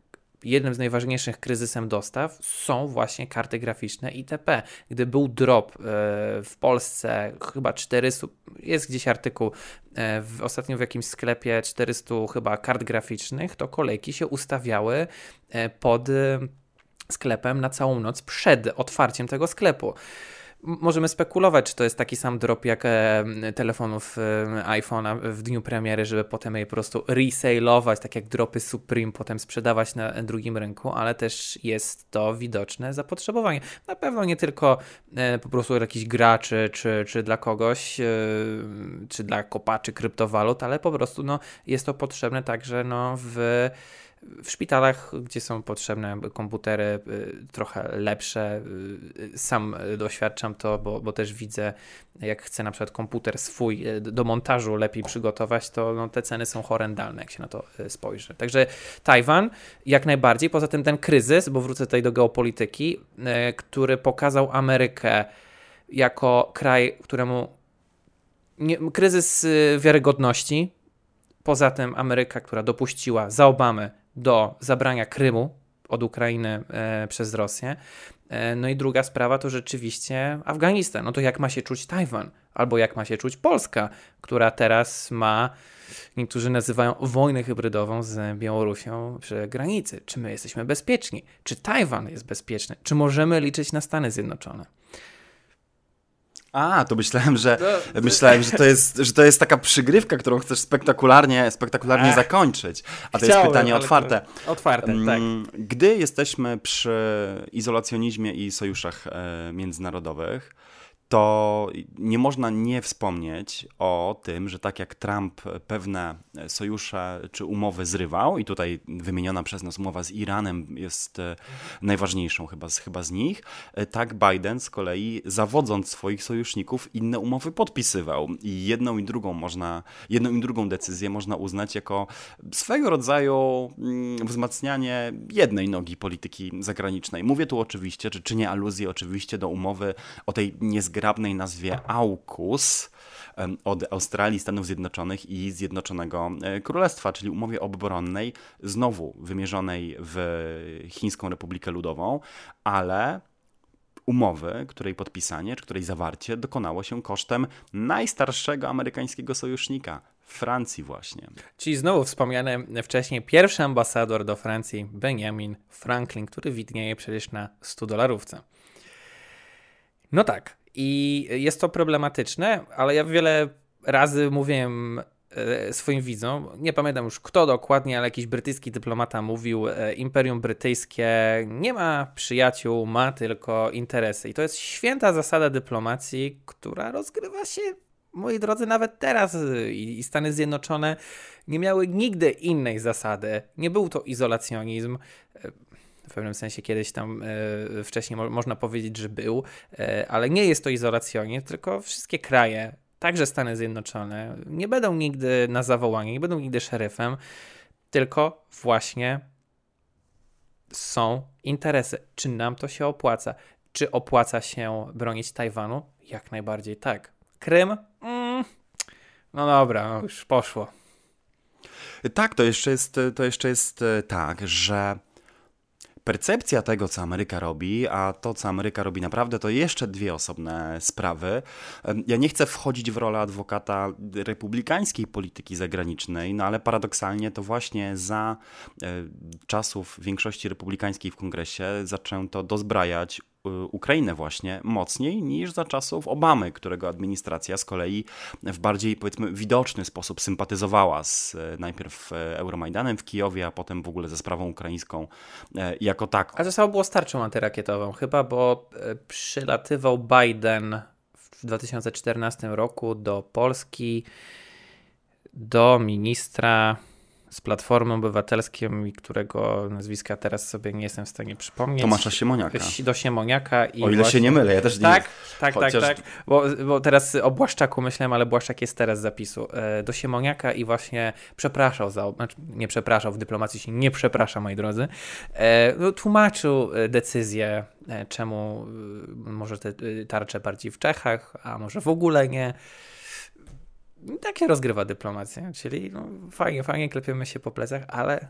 jednym z najważniejszych kryzysem dostaw są właśnie karty graficzne itp. Gdy był drop e, w Polsce chyba 400, jest gdzieś artykuł e, w, ostatnio w jakimś sklepie 400 chyba kart graficznych, to kolejki się ustawiały e, pod sklepem na całą noc przed otwarciem tego sklepu możemy spekulować, czy to jest taki sam drop jak e, telefonów e, iPhone'a w dniu premiery, żeby potem je po prostu resale'ować, tak jak dropy Supreme, potem sprzedawać na drugim rynku, ale też jest to widoczne zapotrzebowanie. Na pewno nie tylko e, po prostu jakichś graczy, czy, czy dla kogoś, czy dla kopaczy kryptowalut, ale po prostu no, jest to potrzebne także no, w w szpitalach, gdzie są potrzebne komputery trochę lepsze. Sam doświadczam to, bo, bo też widzę, jak chcę na przykład komputer swój do montażu lepiej przygotować, to no, te ceny są horrendalne, jak się na to spojrzy. Także Tajwan jak najbardziej. Poza tym ten kryzys, bo wrócę tutaj do geopolityki, który pokazał Amerykę jako kraj, któremu nie, kryzys y, wiarygodności. Poza tym Ameryka, która dopuściła za Obamy do zabrania Krymu od Ukrainy e, przez Rosję. E, no i druga sprawa to rzeczywiście Afganistan. No to jak ma się czuć Tajwan? Albo jak ma się czuć Polska, która teraz ma, niektórzy nazywają wojnę hybrydową z Białorusią przy granicy. Czy my jesteśmy bezpieczni? Czy Tajwan jest bezpieczny? Czy możemy liczyć na Stany Zjednoczone? A, to myślałem, że no, myślałem, że to, jest, że to jest taka przygrywka, którą chcesz spektakularnie, spektakularnie Ach, zakończyć. A to jest pytanie otwarte. Otwarte, mm, tak. Gdy jesteśmy przy izolacjonizmie i sojuszach e, międzynarodowych, to nie można nie wspomnieć o tym, że tak jak Trump pewne sojusze czy umowy zrywał, i tutaj wymieniona przez nas umowa z Iranem jest e, najważniejszą chyba, chyba z nich, e, tak Biden z kolei zawodząc swoich sojuszników inne umowy podpisywał. I jedną i drugą można, jedną i drugą decyzję można uznać jako swego rodzaju mm, wzmacnianie jednej nogi polityki zagranicznej. Mówię tu oczywiście, czy czynię aluzję oczywiście do umowy o tej niezgodności zgrabnej nazwie AUKUS od Australii, Stanów Zjednoczonych i Zjednoczonego e, Królestwa, czyli umowie obronnej, znowu wymierzonej w Chińską Republikę Ludową, ale umowy, której podpisanie, czy której zawarcie dokonało się kosztem najstarszego amerykańskiego sojusznika, Francji właśnie. Czyli znowu wspomniany wcześniej pierwszy ambasador do Francji, Benjamin Franklin, który widnieje przecież na 100 dolarówce. No tak, i jest to problematyczne, ale ja wiele razy mówiłem e, swoim widzom, nie pamiętam już kto dokładnie, ale jakiś brytyjski dyplomata mówił, e, Imperium Brytyjskie nie ma przyjaciół, ma tylko interesy. I to jest święta zasada dyplomacji, która rozgrywa się, moi drodzy, nawet teraz. I Stany Zjednoczone nie miały nigdy innej zasady. Nie był to izolacjonizm w pewnym sensie kiedyś tam e, wcześniej mo można powiedzieć, że był, e, ale nie jest to izolacjonizm, tylko wszystkie kraje, także Stany Zjednoczone, nie będą nigdy na zawołanie, nie będą nigdy szeryfem, tylko właśnie są interesy. Czy nam to się opłaca? Czy opłaca się bronić Tajwanu? Jak najbardziej tak. Krym? Mm, no dobra, no już poszło. Tak, to jeszcze jest, to jeszcze jest e, tak, że percepcja tego, co Ameryka robi, a to, co Ameryka robi naprawdę, to jeszcze dwie osobne sprawy. Ja nie chcę wchodzić w rolę adwokata republikańskiej polityki zagranicznej, no ale paradoksalnie to właśnie za e, czasów większości republikańskiej w kongresie zaczęto dozbrajać Ukrainę właśnie mocniej niż za czasów Obamy, którego administracja z kolei w bardziej powiedzmy widoczny sposób sympatyzowała z y, najpierw y, Euromajdanem w Kijowie, a potem w ogóle ze sprawą ukraińską jako taką. A to samo było starczą antyrakietową chyba, bo przylatywał Biden w 2014 roku do Polski do ministra z Platformy Obywatelskiej, którego nazwiska teraz sobie nie jestem w stanie przypomnieć. Tomasza Siemoniaka. Do Siemoniaka. I o ile właśnie... się nie mylę, ja też nie Tak, tak, tak Chociaż... tak, tak. Bo, bo teraz o Błaszczaku myślałem, ale Błaszczak jest teraz z zapisu. E, do Siemoniaka i właśnie przepraszał za, znaczy nie przepraszał, w dyplomacji się nie przeprasza, moi drodzy. E, no, tłumaczył e, decyzję, czemu może te tarcze bardziej w Czechach, a może w ogóle nie takie rozgrywa dyplomacja, czyli no, fajnie, fajnie klepiemy się po plecach, ale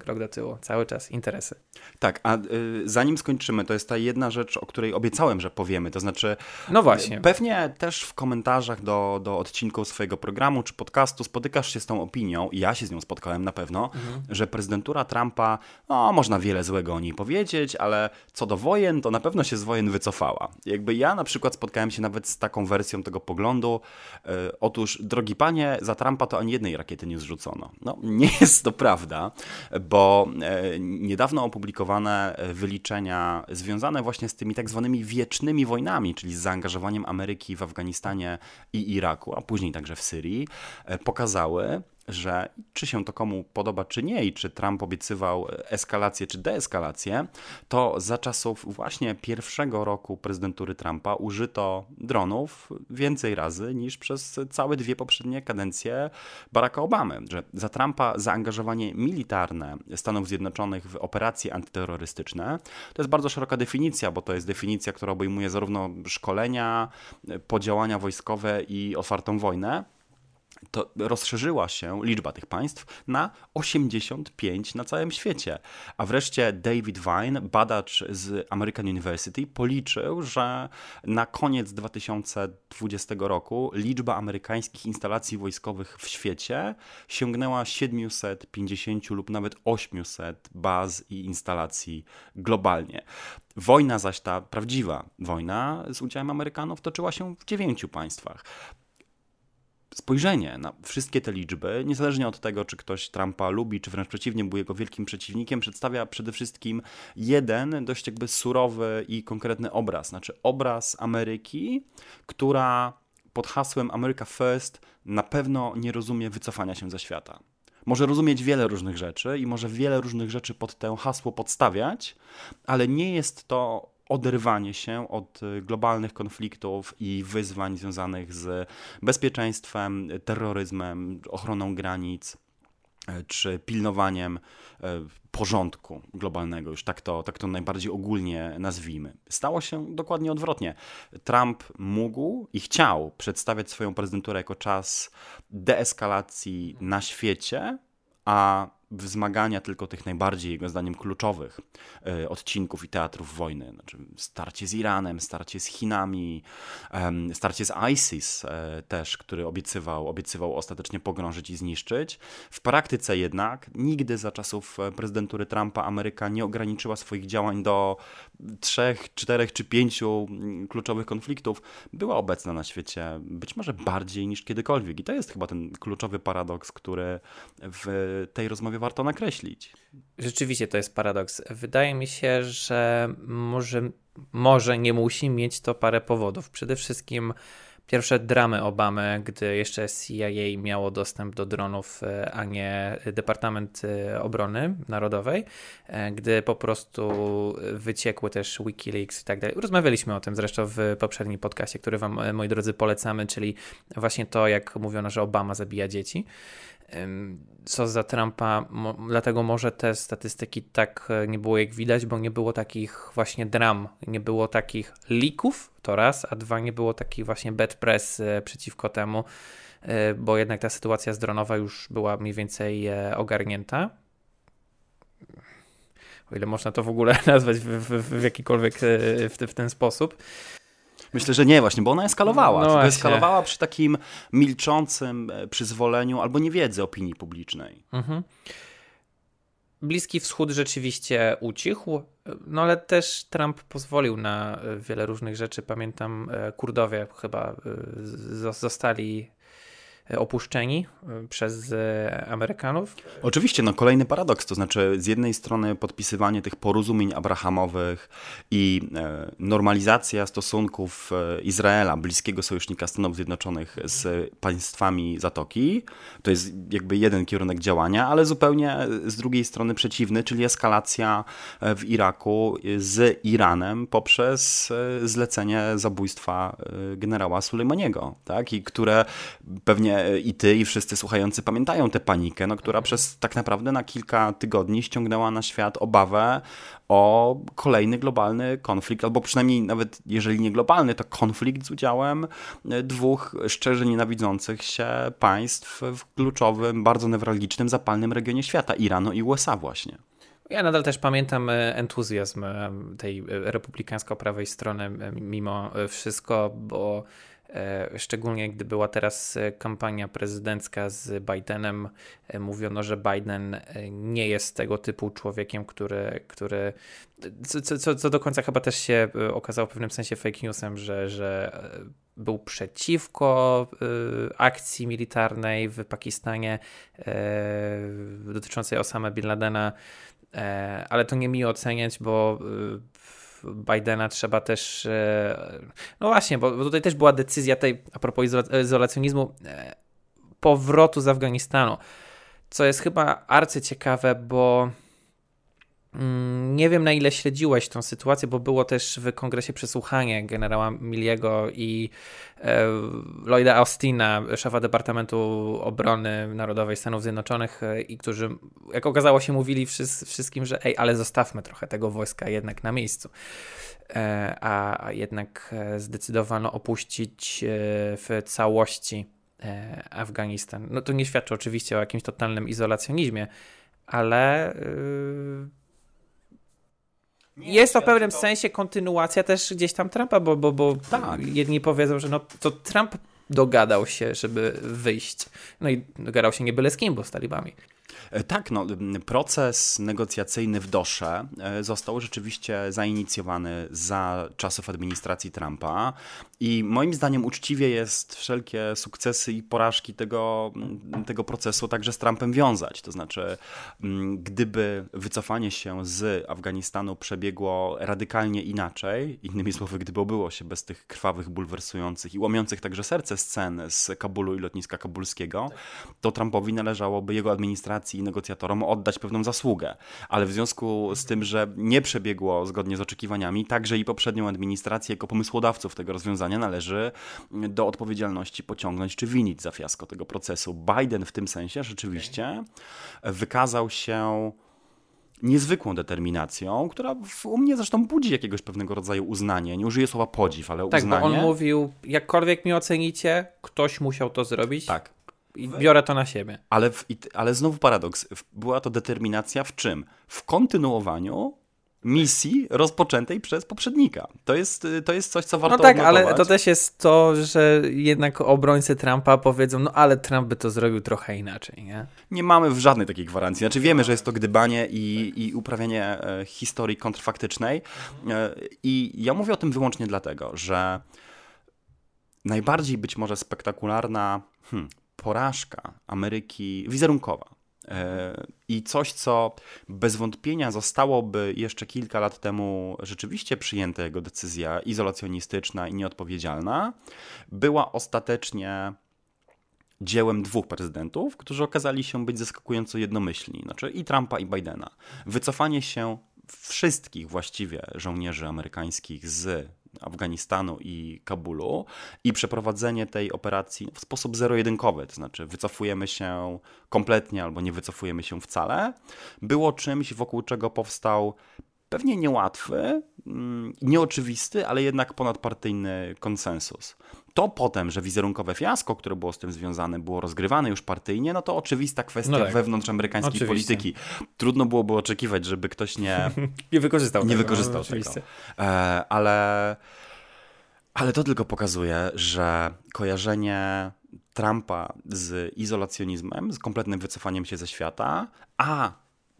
krok do tyłu, cały czas interesy. Tak, a y, zanim skończymy, to jest ta jedna rzecz, o której obiecałem, że powiemy, to znaczy no właśnie. pewnie też w komentarzach do, do odcinków swojego programu czy podcastu spotykasz się z tą opinią, i ja się z nią spotkałem na pewno, mhm. że prezydentura Trumpa, no można wiele złego o niej powiedzieć, ale co do wojen, to na pewno się z wojen wycofała. Jakby ja na przykład spotkałem się nawet z taką wersją tego poglądu, y, otóż, drogi panie, za Trumpa to ani jednej rakiety nie zrzucono. No, nie jest to prawda, bo e, niedawno opublikowane wyliczenia związane właśnie z tymi tak zwanymi wiecznymi wojnami, czyli z zaangażowaniem Ameryki w Afganistanie i Iraku, a później także w Syrii, e, pokazały, że czy się to komu podoba, czy nie, i czy Trump obiecywał eskalację, czy deeskalację, to za czasów właśnie pierwszego roku prezydentury Trumpa użyto dronów więcej razy niż przez całe dwie poprzednie kadencje Baracka Obamy. Że za Trumpa zaangażowanie militarne Stanów Zjednoczonych w operacje antyterrorystyczne to jest bardzo szeroka definicja, bo to jest definicja, która obejmuje zarówno szkolenia, podziałania wojskowe i otwartą wojnę to rozszerzyła się liczba tych państw na 85 na całym świecie. A wreszcie David Vine, badacz z American University, policzył, że na koniec 2020 roku liczba amerykańskich instalacji wojskowych w świecie sięgnęła 750 lub nawet 800 baz i instalacji globalnie. Wojna zaś ta prawdziwa wojna z udziałem Amerykanów toczyła się w dziewięciu państwach spojrzenie na wszystkie te liczby, niezależnie od tego, czy ktoś Trumpa lubi, czy wręcz przeciwnie, był jego wielkim przeciwnikiem, przedstawia przede wszystkim jeden dość jakby surowy i konkretny obraz. Znaczy obraz Ameryki, która pod hasłem America First na pewno nie rozumie wycofania się ze świata. Może rozumieć wiele różnych rzeczy i może wiele różnych rzeczy pod to hasło podstawiać, ale nie jest to oderwanie się od y, globalnych konfliktów i wyzwań związanych z bezpieczeństwem, terroryzmem, ochroną granic e, czy pilnowaniem e, porządku globalnego, już tak to, tak to najbardziej ogólnie nazwijmy. Stało się dokładnie odwrotnie. Trump mógł i chciał przedstawiać swoją prezydenturę jako czas deeskalacji na świecie, a wzmagania tylko tych najbardziej, jego zdaniem, kluczowych e, odcinków i teatrów wojny. Znaczy starcie z Iranem, starcie z Chinami, starcie z ISIS e, też, który obiecywał, obiecywał ostatecznie pogrążyć i zniszczyć. W praktyce jednak nigdy za czasów prezydentury Trumpa Ameryka nie ograniczyła swoich działań do trzech, czterech czy pięciu mm, kluczowych konfliktów. Była obecna na świecie być może bardziej niż kiedykolwiek. I to jest chyba ten kluczowy paradoks, który w tej rozmowie warto nakreślić. Rzeczywiście to jest paradoks. Wydaje mi się, że może, może nie musi mieć to parę powodów. Przede wszystkim pierwsze dramy Obamy, gdy jeszcze CIA miało dostęp do dronów, e, a nie Departament e, Obrony Narodowej, e, gdy po prostu wyciekły też Wikileaks i tak dalej. Rozmawialiśmy o tym zresztą w poprzednim podcastie, który Wam, moi drodzy, polecamy, czyli właśnie to, jak mówiono, że Obama zabija dzieci co za Trumpa, dlatego może te statystyki tak e, nie było jak widać, bo nie było takich właśnie dram, nie było takich lików, to raz, a dwa, nie było takich właśnie bad press e, przeciwko temu, e, bo jednak ta sytuacja zdronowa już była mniej więcej ogarnięta. O ile można to w ogóle nazwać w, w, w jakikolwiek w, w ten sposób. Myślę, że nie właśnie, bo ona eskalowała. No eskalowała przy takim milczącym e, przyzwoleniu albo niewiedzy opinii publicznej. Mhm. Bliski Wschód rzeczywiście ucichł, no ale też Trump pozwolił na e, wiele różnych rzeczy. Pamiętam, e, Kurdowie chyba zostali opuszczeni e, przez e, Amerykanów. Oczywiście, no kolejny paradoks, to znaczy z jednej strony podpisywanie tych porozumień abrahamowych i e, normalizacja stosunków Izraela, bliskiego sojusznika Stanów Zjednoczonych z państwami Zatoki, to jest jakby jeden kierunek działania, ale zupełnie z drugiej strony przeciwny, czyli eskalacja w Iraku z Iranem poprzez zlecenie zabójstwa generała Sulejmaniego, tak? I które pewnie i ty, i wszyscy słuchający pamiętają tę panikę, no, która przez tak naprawdę na kilka tygodni ściągnęła na świat obawę o kolejny globalny konflikt, albo przynajmniej nawet jeżeli nie globalny, to konflikt z udziałem dwóch szczerze nienawidzących się państw w kluczowym, bardzo newralgicznym, zapalnym regionie świata, Iranu i USA właśnie. Ja nadal też pamiętam e, entuzjazm e, tej e, republikańsko-prawej strony mimo wszystko, bo E, szczególnie gdy była teraz e, kampania prezydencka z Bidenem, e, mówiono, że Biden nie jest tego typu człowiekiem, który, który co, co, co do końca chyba też się okazało w pewnym sensie fake newsem, że, że był przeciwko akcji militarnej w Pakistanie dotyczącej Osama Bin Ladena, ale to nie mi oceniać, bo Bidena trzeba też. E, no właśnie, bo tutaj też była decyzja tej, a propos izolacjonizmu, e, powrotu z Afganistanu, co jest chyba arcyciekawe, bo nie wiem na ile śledziłeś tą sytuację, bo było też w kongresie przesłuchanie generała Miliego i e, Lloyda Austina, szefa Departamentu Obrony Narodowej Stanów Zjednoczonych e, i którzy, jak okazało się, mówili wszystkim, że ej, ale zostawmy trochę tego wojska jednak na miejscu. E, a, a jednak e, zdecydowano opuścić e, w całości Afganistan. No to nie świadczy oczywiście o jakimś totalnym izolacjonizmie, ale nie, jest to w pewnym to... sensie kontynuacja też gdzieś tam Trumpa, bo, bo, bo tak. jedni powiedzą, że no to Trump dogadał się, żeby wyjść. No i dogadał się nie byle z kim, bo z talibami. E, tak, no, proces negocjacyjny w Dosze e, został rzeczywiście zainicjowany za czasów administracji Trumpa i moim zdaniem uczciwie jest wszelkie sukcesy i porażki tego, tego procesu także z Trumpem wiązać. To znaczy, gdyby wycofanie się z Afganistanu przebiegło radykalnie inaczej, innymi słowy, gdyby obyło się bez tych krwawych, bulwersujących i łamiących także serce scen z Kabulu i lotniska kabulskiego, to Trumpowi należałoby jego administracji i negocjatorom oddać pewną zasługę. Ale w związku z tym, że nie przebiegło zgodnie z oczekiwaniami, także i poprzednią administrację jako pomysłodawców tego rozwiązania należy do odpowiedzialności pociągnąć czy winić za fiasko tego procesu. Biden w tym sensie rzeczywiście wykazał się niezwykłą determinacją, która u mnie zresztą budzi jakiegoś pewnego rodzaju uznanie. Nie użyję słowa podziw, ale tak, uznanie. Tak, on mówił, jakkolwiek mi ocenicie, ktoś musiał to zrobić. Tak. I biorę to na siebie. Ale, w, ale znowu paradoks. Była to determinacja w czym? W kontynuowaniu misji rozpoczętej przez poprzednika. To jest, to jest coś, co warto No tak, odnotować. ale to też jest to, że jednak obrońcy Trumpa powiedzą, no ale Trump by to zrobił trochę inaczej, nie? Nie mamy w żadnej takiej gwarancji. Znaczy wiemy, że jest to gdybanie i, i uprawianie e, historii kontrfaktycznej e, i ja mówię o tym wyłącznie dlatego, że najbardziej być może spektakularna hmm, porażka Ameryki wizerunkowa. I coś, co bez wątpienia zostałoby jeszcze kilka lat temu rzeczywiście przyjęta jego decyzja izolacjonistyczna i nieodpowiedzialna, była ostatecznie dziełem dwóch prezydentów, którzy okazali się być zaskakująco jednomyślni, znaczy i Trumpa, i Bidena. Wycofanie się wszystkich właściwie żołnierzy amerykańskich z Afganistanu i Kabulu i przeprowadzenie tej operacji w sposób zero-jedynkowy, to znaczy wycofujemy się kompletnie albo nie wycofujemy się wcale, było czymś, wokół czego powstał pewnie niełatwy, mm, nieoczywisty, ale jednak ponadpartyjny konsensus. To potem, że wizerunkowe fiasko, które było z tym związane, było rozgrywane już partyjnie, no to oczywista kwestia no tak. wewnątrz amerykańskiej Oczywiście. polityki. Trudno byłoby oczekiwać, żeby ktoś nie, nie wykorzystał nie tego. Wykorzystał no, tego. E, ale, ale to tylko pokazuje, że kojarzenie Trumpa z izolacjonizmem, z kompletnym wycofaniem się ze świata, a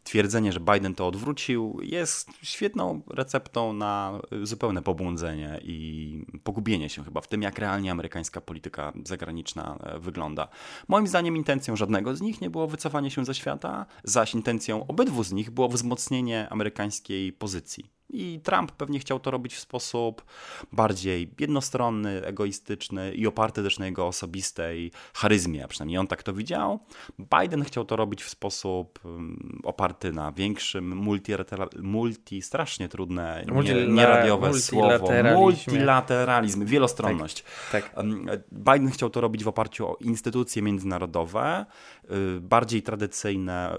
twierdzenie, że Biden to odwrócił, jest świetną receptą na zupełne pobłądzenie i pogubienie się chyba w tym, jak realnie amerykańska polityka zagraniczna e, wygląda. Moim zdaniem intencją żadnego z nich nie było wycofanie się ze świata, zaś intencją obydwu z nich było wzmocnienie amerykańskiej pozycji i Trump pewnie chciał to robić w sposób bardziej jednostronny, egoistyczny i oparty też na jego osobistej charyzmie, a przynajmniej on tak to widział. Biden chciał to robić w sposób um, oparty na większym multi, multi strasznie trudne, nie, nieradiowe słowo, multilateralizm, wielostronność. Tak, tak. Biden chciał to robić w oparciu o instytucje międzynarodowe, y, bardziej tradycyjne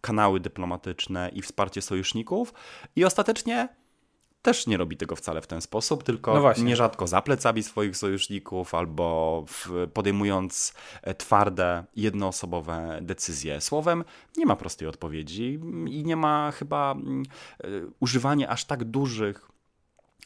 kanały dyplomatyczne i wsparcie sojuszników i ostatecznie też nie robi tego wcale w ten sposób, tylko no nierzadko za plecami swoich sojuszników albo podejmując e, twarde, jednoosobowe decyzje. Słowem, nie ma prostej odpowiedzi i nie ma chyba mm, e, używania aż tak dużych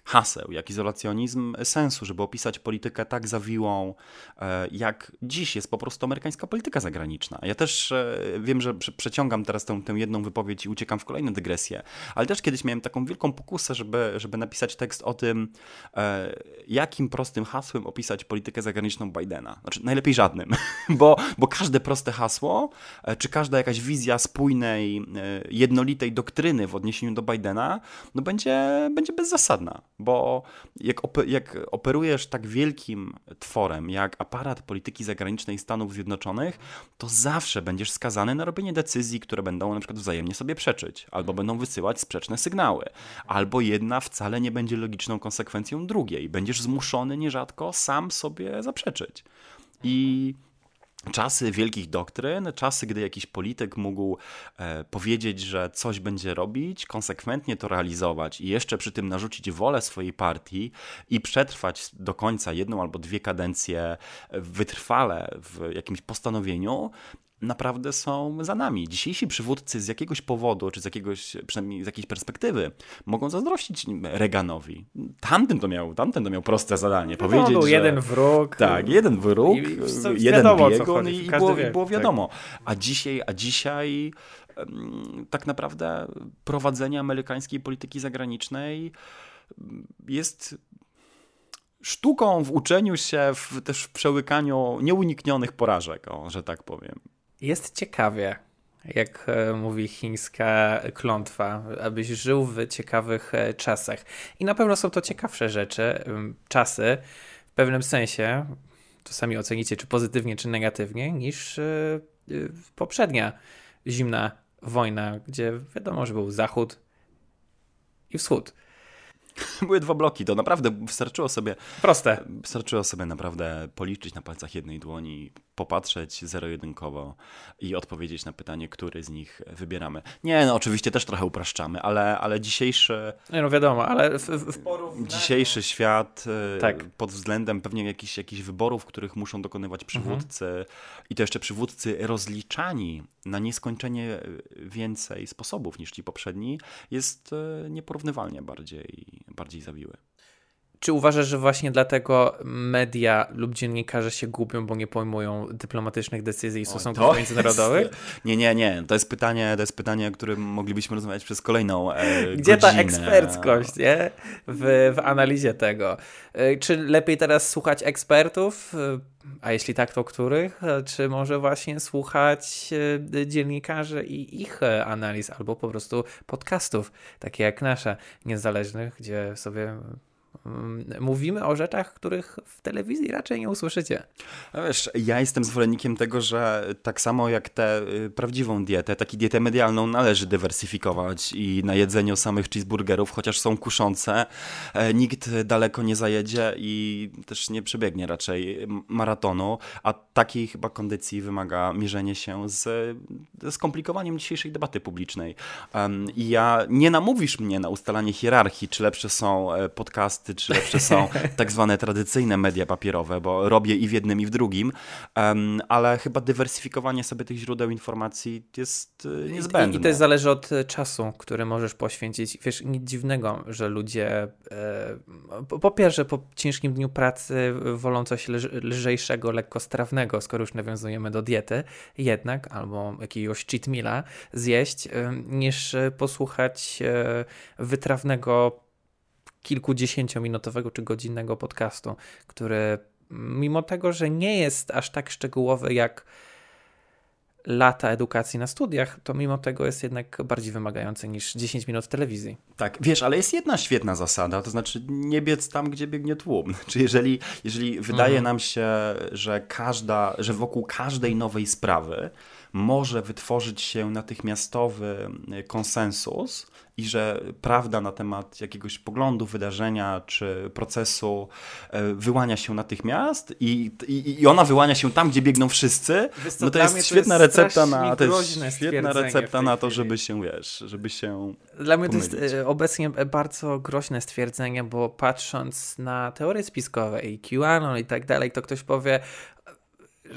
haseł, jak izolacjonizm sensu, żeby opisać politykę tak zawiłą, e, jak dziś jest po prostu amerykańska polityka zagraniczna. Ja też e, wiem, że przeciągam teraz tę, tę jedną wypowiedź i uciekam w kolejne dygresje, ale też kiedyś miałem taką wielką pokusę, żeby, żeby napisać tekst o tym, e, jakim prostym hasłem opisać politykę zagraniczną Bidena. Znaczy, najlepiej żadnym, bo, bo każde proste hasło, czy każda jakaś wizja spójnej, jednolitej doktryny w odniesieniu do Bidena, no będzie, będzie bezzasadna. Bo jak, jak operujesz tak wielkim tworem, jak aparat polityki zagranicznej Stanów Zjednoczonych, to zawsze będziesz skazany na robienie decyzji, które będą na przykład wzajemnie sobie przeczyć, albo będą wysyłać sprzeczne sygnały, albo jedna wcale nie będzie logiczną konsekwencją drugiej. Będziesz zmuszony nierzadko sam sobie zaprzeczyć. I czasy wielkich doktryn, czasy, gdy jakiś polityk mógł e, powiedzieć, że coś będzie robić, konsekwentnie to realizować i jeszcze przy tym narzucić wolę swojej partii i przetrwać do końca jedną albo dwie kadencje wytrwale w jakimś postanowieniu, naprawdę są za nami. Dzisiejsi przywódcy z jakiegoś powodu, czy z jakiegoś, przynajmniej z jakiejś perspektywy, mogą zazdrościć Reaganowi. Tamten to miał, tamten to miał proste zadanie. No, powiedzieć, był że... jeden wróg. Tak, jeden wróg, i, i jeden wiadomo, biegun i, było, wie, było tak. wiadomo. Tak. A dzisiaj, a dzisiaj tak naprawdę prowadzenie amerykańskiej polityki zagranicznej jest sztuką w uczeniu się, w, też w przełykaniu nieuniknionych porażek, o, że tak powiem. Jest ciekawie, jak e, mówi chińska klątwa, abyś żył w ciekawych e, czasach. I na pewno są to ciekawsze rzeczy, czasy w pewnym sensie, to sami ocenicie, czy pozytywnie, czy negatywnie, niż e, poprzednia zimna wojna, gdzie wiadomo, że był zachód i wschód. Były dwa bloki, to naprawdę wystarczyło sobie. Proste. Wystarczyło sobie naprawdę policzyć na palcach jednej dłoni, popatrzeć zero-jedynkowo i odpowiedzieć na pytanie, który z nich wybieramy. Nie, no oczywiście też trochę upraszczamy, ale, ale dzisiejszy. Nie, no wiadomo, ale w, w Dzisiejszy świat y, tak. pod względem pewnie jakichś, jakichś wyborów, których muszą dokonywać przywódcy mhm. i to jeszcze przywódcy rozliczani na nieskończenie więcej sposobów niż ci poprzedni, jest y, nieporównywalnie bardziej, bardziej zawiły. Czy uważasz, że właśnie dlatego media lub dziennikarze się gubią, bo nie pojmują dyplomatycznych decyzji i stosunków o, międzynarodowych? Jest, nie, nie, nie. To jest pytanie, to jest pytanie, o którym moglibyśmy rozmawiać przez kolejną e, Gdzie godzinę. ta eksperckość, nie? W, w analizie tego. E, czy lepiej teraz słuchać ekspertów? E, a jeśli tak, to których? E, czy może właśnie słuchać dziennikarzy i ich analiz, albo po prostu podcastów, takie jak nasze, niezależnych, gdzie sobie mówimy o rzeczach, których w telewizji raczej nie usłyszycie. No wiesz, ja jestem zwolennikiem tego, że tak samo jak tę y, prawdziwą dietę, tak i dietę medialną należy dywersyfikować i na jedzeniu samych cheeseburgerów, chociaż są kuszące, e, nikt daleko nie zajedzie i też nie przebiegnie raczej maratonu, a takiej chyba kondycji wymaga mierzenie się z skomplikowaniem dzisiejszej debaty publicznej. I ja nie namówisz mnie na ustalanie hierarchii, czy lepsze są e, podcasty, czy lepsze są tak zwane tradycyjne media papierowe, bo robię i w jednym, i w drugim, ale chyba dywersyfikowanie sobie tych źródeł informacji jest niezbędne. I, i też zależy od e, czasu, który możesz poświęcić. Wiesz, nic dziwnego, że ludzie e, po, pierwsze po ciężkim dniu pracy wolą coś lżejszego, lekkostrawnego, skoro już nawiązujemy do diety, jednak, albo jakiegoś cheat meala zjeść, niż posłuchać e, wytrawnego kilkudziesięciominutowego czy godzinnego podcastu, który mimo tego, że nie jest aż tak szczegółowy jak lata edukacji na studiach, to mimo tego jest jednak bardziej wymagający niż 10 minut telewizji. Tak, wiesz, ale jest jedna świetna zasada, to znaczy nie biec tam, gdzie biegnie tłum. Czy jeżeli, jeżeli wydaje mhm. nam się, że każda, że wokół każdej nowej sprawy może wytworzyć się natychmiastowy konsensus i że prawda na temat jakiegoś poglądu, wydarzenia czy procesu e, wyłania się natychmiast i, i, i ona wyłania się tam, gdzie biegną wszyscy, no to jest świetna recepta na to jest świetna recepta na to, żeby się, wiesz, żeby się Dla mnie pomylić. to jest e, obecnie bardzo groźne stwierdzenie, bo patrząc na teorie spiskowe i QAnon i tak dalej, to ktoś powie,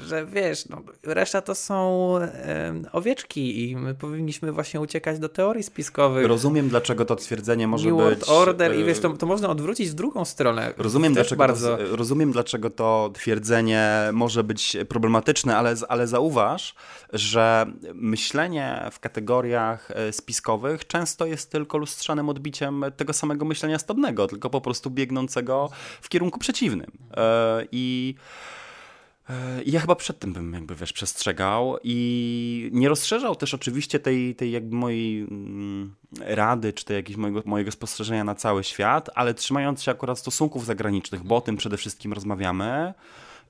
że wiesz, no, reszta to są e, owieczki i my powinniśmy właśnie uciekać do teorii spiskowych. Rozumiem, dlaczego to twierdzenie może New być... Order i wiesz, to, to można odwrócić w drugą stronę. Rozumiem dlaczego, bardzo... to, rozumiem, dlaczego to twierdzenie może być problematyczne, ale, ale zauważ, że myślenie w kategoriach e, spiskowych często jest tylko lustrzanym odbiciem tego samego myślenia stadnego, tylko po prostu biegnącego w kierunku przeciwnym. E, I E, I ja chyba przed tym bym jakby, wiesz, przestrzegał i nie rozszerzał też oczywiście tej, tej jakby mojej mm, rady, czy tej jakiegoś mojego, mojego spostrzeżenia na cały świat, ale trzymając się akurat stosunków zagranicznych, bo o tym przede wszystkim rozmawiamy,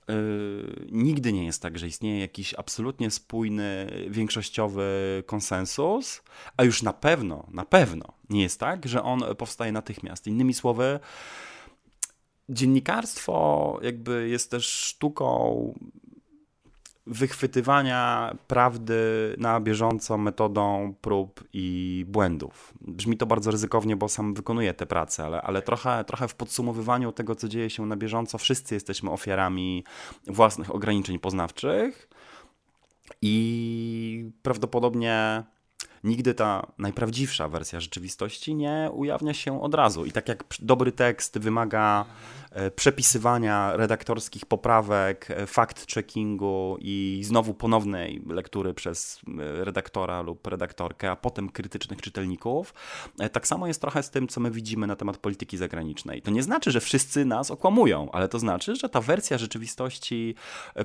Yy, nigdy nie jest tak, że istnieje jakiś absolutnie spójny, większościowy konsensus, a już na pewno, na pewno nie jest tak, że on powstaje natychmiast. Innymi słowy, dziennikarstwo jakby jest też sztuką wychwytywania prawdy na bieżąco metodą prób i błędów. Brzmi to bardzo ryzykownie, bo sam wykonuję tę pracę, ale, ale trochę, trochę w podsumowywaniu tego, co dzieje się na bieżąco, wszyscy jesteśmy ofiarami własnych ograniczeń poznawczych i prawdopodobnie nigdy ta najprawdziwsza wersja rzeczywistości nie ujawnia się od razu. I tak jak dobry tekst wymaga przepisywania redaktorskich poprawek, e, fact-checkingu i znowu ponownej lektury przez e, redaktora lub redaktorkę, a potem krytycznych czytelników. Tak samo jest trochę z tym, co my widzimy na temat polityki zagranicznej. To nie znaczy, że wszyscy nas okłamują, ale to znaczy, że ta wersja rzeczywistości,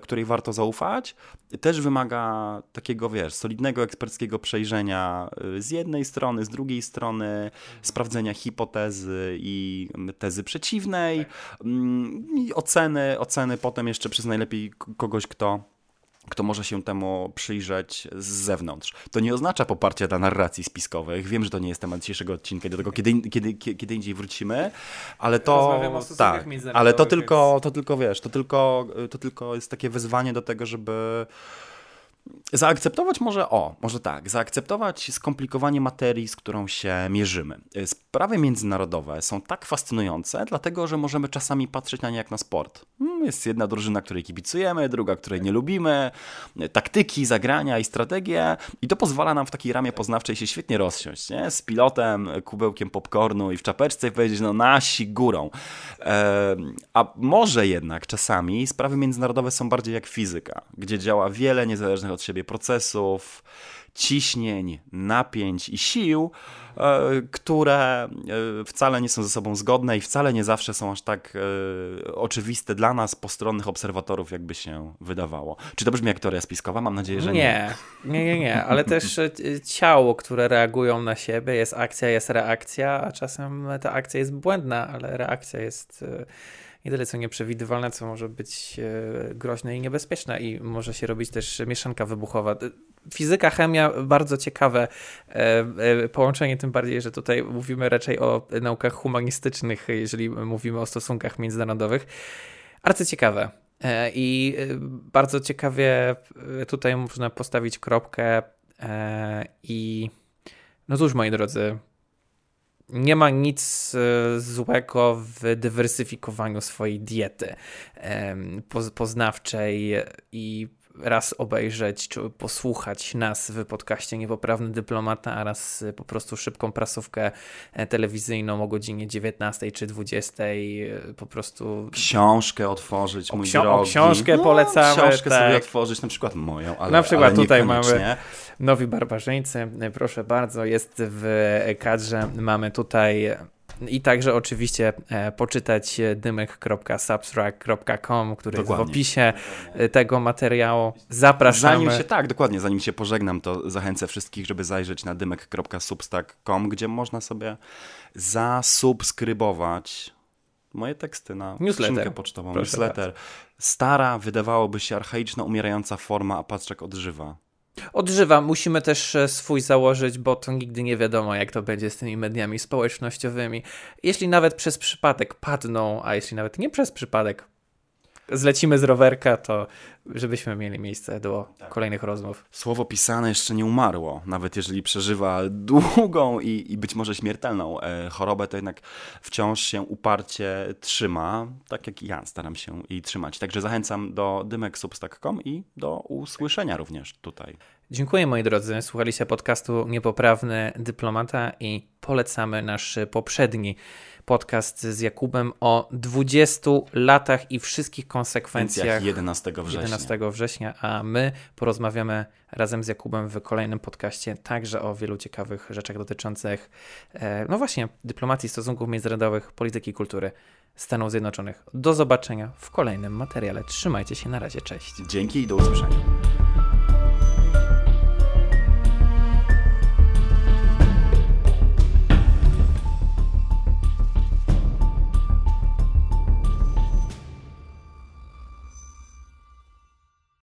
której warto zaufać, też wymaga takiego, wiesz, solidnego eksperckiego przejrzenia z jednej strony, z drugiej strony, sprawdzenia hipotezy i tezy przeciwnej, Mm, I oceny, oceny potem jeszcze przez najlepiej kogoś, kto kto może się temu przyjrzeć z zewnątrz. To nie oznacza poparcia dla narracji spiskowych. Wiem, że to nie jest temat dzisiejszego odcinka, do tego kiedy, kiedy, kiedy indziej wrócimy, ale to tak, ale to tylko, to tylko wiesz, to tylko, to tylko jest takie wyzwanie do tego, żeby Zaakceptować może, o, może tak, zaakceptować skomplikowanie materii, z którą się mierzymy. Sprawy międzynarodowe są tak fascynujące, dlatego że możemy czasami patrzeć na nie jak na sport. Hmm, jest jedna drużyna, której kibicujemy, druga, której nie lubimy, taktyki, zagrania i strategie i to pozwala nam w takiej ramie poznawczej się świetnie rozsiąść, nie? Z pilotem, kubełkiem popcornu i w czapeczce i powiedzieć, no nasi górą. a może jednak czasami sprawy międzynarodowe są bardziej jak fizyka, gdzie działa wiele niezależnych od siebie procesów, ciśnień, napięć i sił, e, które e, wcale nie są ze sobą zgodne i wcale nie zawsze są aż tak e, oczywiste dla nas, postronnych obserwatorów, jakby się wydawało. Czy to brzmi jak teoria spiskowa? Mam nadzieję, że nie. Nie, nie, nie, nie. ale też ciało, które reagują na siebie, jest akcja, jest reakcja, a czasem ta akcja jest błędna, ale reakcja jest nie tyle co nieprzewidywalne, co może być e, groźne i niebezpieczne i może się robić też mieszanka wybuchowa. Fizyka, chemia, bardzo ciekawe e, e, połączenie, tym bardziej, że tutaj mówimy raczej o naukach humanistycznych, jeżeli mówimy o stosunkach międzynarodowych. Arcyciekawe. I bardzo ciekawie tutaj można postawić kropkę i no cóż, moi drodzy, nie ma nic e, złego w dywersyfikowaniu swojej diety poznawczej i raz obejrzeć czy posłuchać nas w podcaście Niepoprawny Dyplomata, a raz po prostu szybką prasówkę e, telewizyjną o godzinie 19 czy 20 e, po prostu... Książkę otworzyć, mój ksi drogi. Książkę no, polecamy. Książkę tak. sobie otworzyć, na przykład moją, ale Na przykład ale tutaj mamy Nowi Barbarzyńcy, proszę bardzo, jest w kadrze, mamy tutaj i także oczywiście e, poczytać dymek.substract.com, który dokładnie. jest w opisie e, tego materiału. Zapraszamy. Zanim się, tak, dokładnie, zanim się pożegnam, to zachęcę wszystkich, żeby zajrzeć na dymek.substack.com, gdzie można sobie zasubskrybować moje teksty na newsletter pocztową. Newsletter. Stara, wydawałoby się archaiczna, umierająca forma, a Patrzek odżywa. Odżywa. Musimy też e, swój założyć, bo to nigdy nie wiadomo, jak to będzie z tymi mediami społecznościowymi. Jeśli nawet przez przypadek padną, a jeśli nawet nie przez przypadek zlecimy z rowerka, to żebyśmy mieli miejsce do tak. kolejnych rozmów. Słowo pisane jeszcze nie umarło, nawet jeżeli przeżywa długą i, i być może śmiertelną e, chorobę, to jednak wciąż się uparcie trzyma, tak jak ja staram się jej trzymać. Także zachęcam do dymeksubstack.com i do usłyszenia również tutaj. Dziękuję moi drodzy, słuchaliście podcastu Niepoprawny Dyplomata i polecamy nasz poprzedni podcast z Jakubem o 20 latach i wszystkich konsekwencjach 11 września. 11 września, a my porozmawiamy razem z Jakubem w kolejnym podcaście także o wielu ciekawych rzeczach dotyczących, e, no właśnie, dyplomacji, stosunków międzynarodowych, polityki, kultury. Stanów Zjednoczonych. Do zobaczenia w kolejnym materiale. Trzymajcie się, na razie, cześć. Dzięki i do usłyszenia.